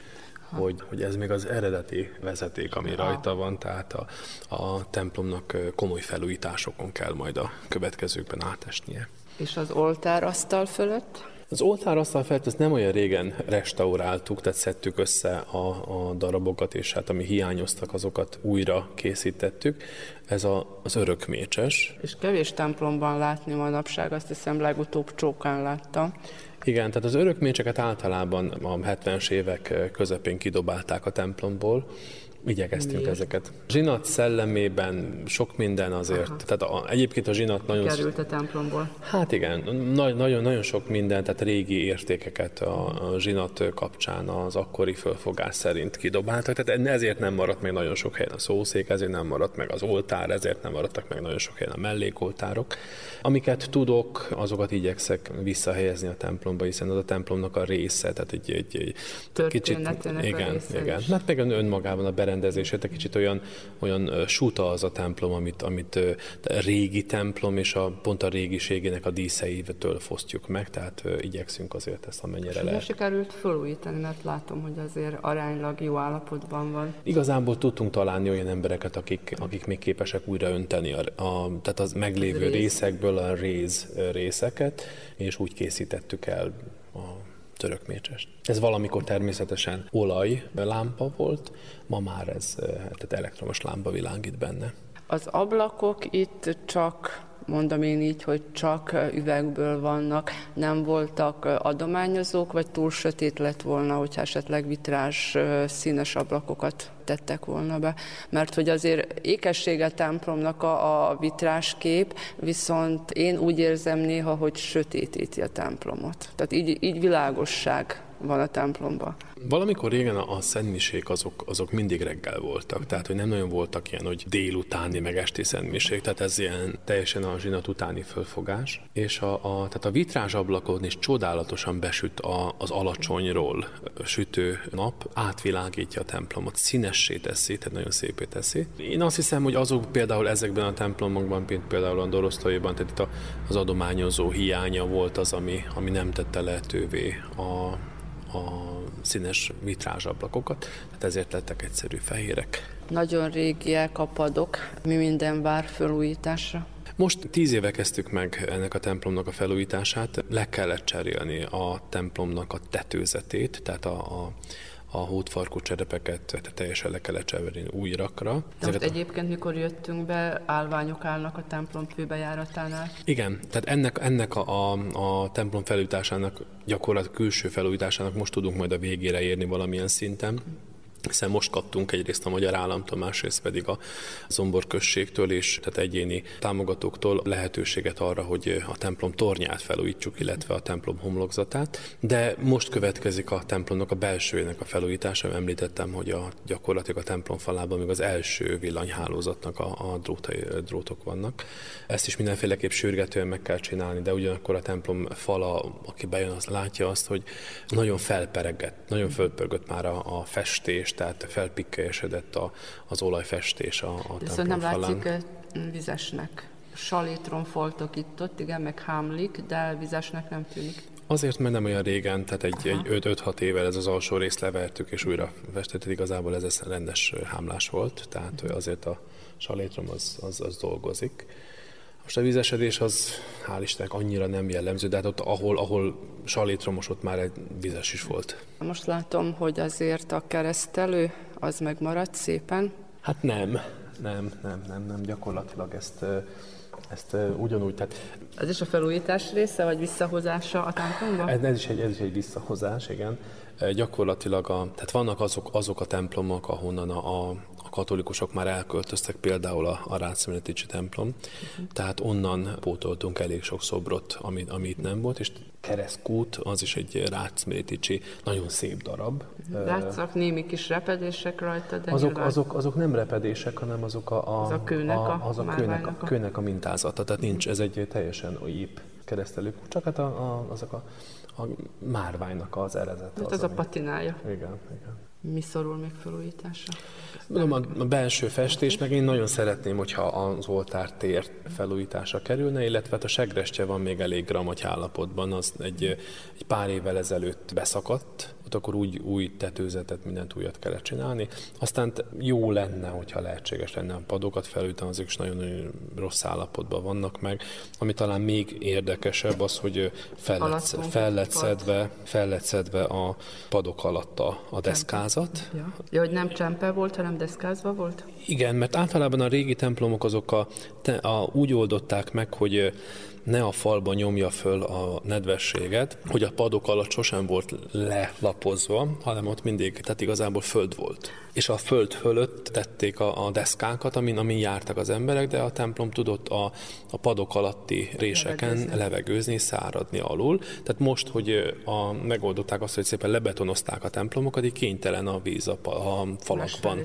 hogy, hogy ez még az eredeti vezeték, ami rajta van, tehát a, a templomnak komoly felújításokon kell majd a következőkben átesnie. És az oltárasztal fölött? Az oltárasztal felett ezt nem olyan régen restauráltuk, tehát szedtük össze a, a darabokat, és hát ami hiányoztak, azokat újra készítettük. Ez a, az örökmécses. És kevés templomban látni manapság, azt hiszem legutóbb csókán láttam. Igen, tehát az örökmécseket általában a 70-es évek közepén kidobálták a templomból, Igyekeztünk Miért? ezeket. A zsinat szellemében sok minden azért, Aha. tehát a, egyébként a zsinat nagyon... Került a templomból. Hát igen, nagyon, nagyon sok minden, tehát régi értékeket a, a zsinat kapcsán az akkori fölfogás szerint kidobáltak, tehát ezért nem maradt meg nagyon sok helyen a szószék, ezért nem maradt meg az oltár, ezért nem maradtak meg nagyon sok helyen a mellékoltárok. Amiket tudok, azokat igyekszek visszahelyezni a templomba, hiszen az a templomnak a része, tehát egy, egy, egy kicsit... Igen, igen. Mert meg önmagában a berendezés berendezését, egy kicsit olyan, olyan suta az a templom, amit, amit régi templom, és a, pont a régiségének a díszeivetől fosztjuk meg, tehát igyekszünk azért ezt amennyire lehet. sikerült felújítani, mert látom, hogy azért aránylag jó állapotban van. Igazából tudtunk találni olyan embereket, akik, akik még képesek újra önteni a, a, tehát az meglévő rész. részekből a réz részeket, és úgy készítettük el török mécsest. Ez valamikor természetesen olaj lámpa volt, ma már ez tehát elektromos lámpa világít benne. Az ablakok itt csak mondom én így, hogy csak üvegből vannak, nem voltak adományozók, vagy túl sötét lett volna, hogyha esetleg vitrás színes ablakokat tettek volna be. Mert hogy azért ékessége templomnak a, a vitrás kép, viszont én úgy érzem néha, hogy sötétíti a templomot. Tehát így, így világosság van a templomban. Valamikor régen a, szentmiség azok, azok mindig reggel voltak, tehát hogy nem nagyon voltak ilyen, hogy délutáni meg esti szentmiség, tehát ez ilyen teljesen a zsinat utáni fölfogás. És a, a, tehát a vitrás ablakon is csodálatosan besüt a, az alacsonyról sütő nap, átvilágítja a templomot, színessé teszi, tehát nagyon szépé teszi. Én azt hiszem, hogy azok például ezekben a templomokban, mint például a Dorosztóiban, tehát itt az adományozó hiánya volt az, ami, ami nem tette lehetővé a a színes vitrázsablakokat, tehát ezért lettek egyszerű fehérek. Nagyon régiek a padok, mi minden vár felújításra. Most tíz éve kezdtük meg ennek a templomnak a felújítását, le kellett cserélni a templomnak a tetőzetét, tehát a, a a hótfarkú cserepeket teljesen le kellett cseverni új rakra. De egyébként, mikor jöttünk be, állványok állnak a templom főbejáratánál? Igen, tehát ennek, ennek a, a, a templom felújításának, gyakorlatilag külső felújításának most tudunk majd a végére érni valamilyen szinten hiszen most kaptunk egyrészt a Magyar Államtól, másrészt pedig a Zombor községtől és tehát egyéni támogatóktól lehetőséget arra, hogy a templom tornyát felújítsuk, illetve a templom homlokzatát. De most következik a templomnak a belsőjének a felújítása. Említettem, hogy a, gyakorlatilag a templom falában még az első villanyhálózatnak a, a drótai, drótok vannak. Ezt is mindenféleképp sürgetően meg kell csinálni, de ugyanakkor a templom fala, aki bejön, az látja azt, hogy nagyon felperegett, nagyon fölpörgött már a, a festés, tehát felpikkelyesedett a, az olajfestés a, a Viszont nem látszik vizesnek. Salétron foltok itt-ott, igen, meg hámlik, de vizesnek nem tűnik. Azért, mert nem olyan régen, tehát egy, egy 5-6 évvel ez az alsó részt levertük, és újra festették, igazából ez rendes hámlás volt, tehát azért a salétrom az, az, az dolgozik. Most a vízesedés az, hál' Istennek annyira nem jellemző, de hát ott, ahol, ahol salétromos, ott már egy vizes is volt. Most látom, hogy azért a keresztelő az megmaradt szépen. Hát nem, nem, nem, nem, nem, gyakorlatilag ezt ezt ugyanúgy, tehát... Ez is a felújítás része, vagy visszahozása a templomba? Ez, ez, is egy, ez is egy visszahozás, igen. Gyakorlatilag a, tehát vannak azok, azok a templomok, ahonnan a, a, katolikusok már elköltöztek, például a, a Rácmiletici templom, uh-huh. tehát onnan pótoltunk elég sok szobrot, ami, ami itt nem volt, és keresztkút, az is egy Rácmiletici, nagyon szép darab. Látszak némi kis repedések rajta, de azok, azok, azok nem repedések, hanem azok a, a, az a kőnek a, a, az a, kőnek, a, kőnek a mintázata, tehát nincs, ez egy teljesen ép keresztelő, csak hát a, a, azok a, a márványnak az eredet. Hát az, az ami... a patinája. Igen, igen. Mi szorul még felújításra? Mondom, a, a belső festés, meg én nagyon szeretném, hogyha az oltár tér felújítása kerülne, illetve hát a segrestje van még elég gramagy állapotban, az egy, egy pár évvel ezelőtt beszakadt, ott akkor úgy új tetőzetet, mindent újat kellett csinálni. Aztán jó lenne, hogyha lehetséges lenne a padokat felújítani, azok is nagyon-nagyon rossz állapotban vannak meg. Ami talán még érdekesebb az, hogy fel lett, fel lett, szedve, fel lett szedve a padok alatt a, a deszkázat. Ja. ja, hogy nem csempe volt, hanem deszkázva volt? Igen, mert általában a régi templomok azok a, a, úgy oldották meg, hogy ne a falba nyomja föl a nedvességet, hogy a padok alatt sosem volt lelapozva, hanem ott mindig, tehát igazából föld volt. És a föld fölött tették a, a deszkákat, amin, amin jártak az emberek, de a templom tudott a, a padok alatti réseken levegőzni, levegőzni száradni alul. Tehát most, hogy a, megoldották azt, hogy szépen lebetonozták a templomokat, így kénytelen a víz a, a falakban,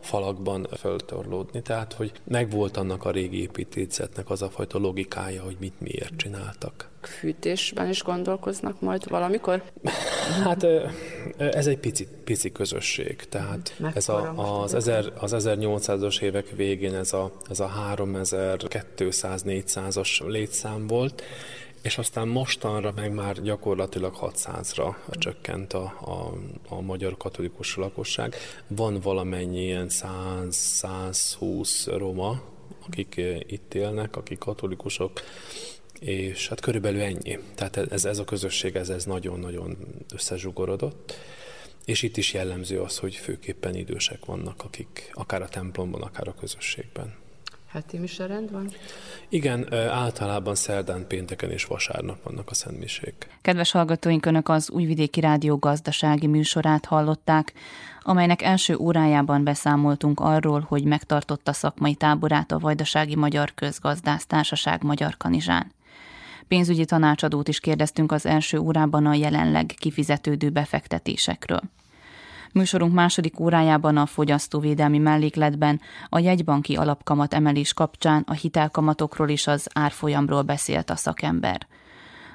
falakban föltorlódni. Tehát, hogy megvolt annak a régi építészetnek az a fajta logikája, hogy mit miért csináltak. Fűtésben is gondolkoznak majd valamikor? Hát ez egy pici, pici közösség, tehát Mekkora ez a, az, ezer, az 1800-as évek végén ez a, ez a 3200-400-as létszám volt, és aztán mostanra meg már gyakorlatilag 600-ra csökkent a, a, a magyar katolikus lakosság. Van valamennyi ilyen 100-120 roma, akik itt élnek, akik katolikusok, és hát körülbelül ennyi. Tehát ez, ez a közösség, ez, ez nagyon-nagyon összezsugorodott. És itt is jellemző az, hogy főképpen idősek vannak, akik akár a templomban, akár a közösségben. Heti rend van? Igen, általában szerdán, pénteken és vasárnap vannak a szentmisék. Kedves hallgatóink, Önök az Újvidéki Rádió gazdasági műsorát hallották, amelynek első órájában beszámoltunk arról, hogy megtartotta szakmai táborát a Vajdasági Magyar Közgazdász Társaság Magyar Kanizsán. Pénzügyi tanácsadót is kérdeztünk az első órában a jelenleg kifizetődő befektetésekről. Műsorunk második órájában a fogyasztóvédelmi mellékletben a jegybanki alapkamat emelés kapcsán a hitelkamatokról és az árfolyamról beszélt a szakember.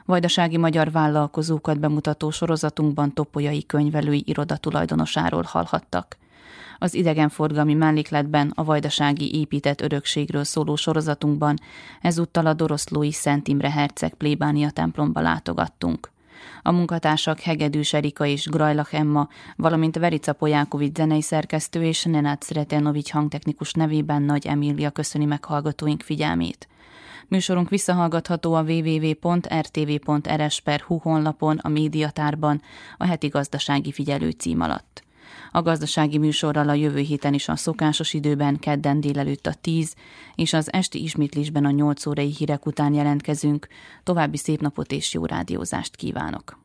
Vajdasági magyar vállalkozókat bemutató sorozatunkban Topolyai könyvelői irodatulajdonosáról hallhattak. Az idegenforgalmi mellékletben a vajdasági épített örökségről szóló sorozatunkban ezúttal a Doroszlói Szent Imre Herceg plébánia templomba látogattunk. A munkatársak Hegedűs Erika és Grajlach Emma, valamint Verica Polyákovics zenei szerkesztő és Nenát Szretenovics hangtechnikus nevében Nagy Emília köszöni meg hallgatóink figyelmét. Műsorunk visszahallgatható a www.rtv.rs.hu honlapon, a médiatárban, a heti gazdasági figyelő cím alatt. A gazdasági műsorral a jövő héten is a szokásos időben kedden délelőtt a 10, és az esti ismétlésben a 8 órai hírek után jelentkezünk. További szép napot és jó rádiózást kívánok!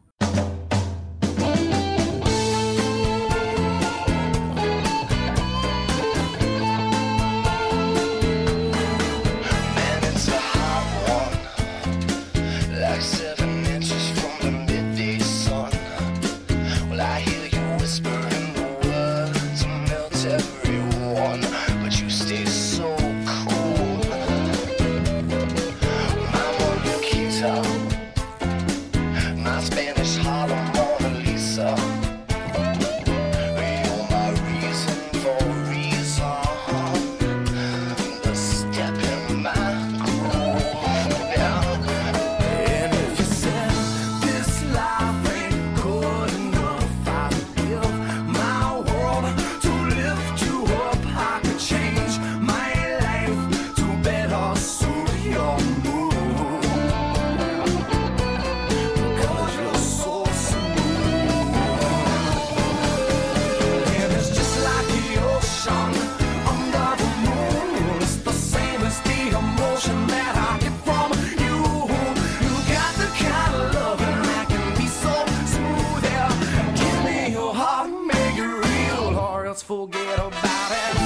forget about it.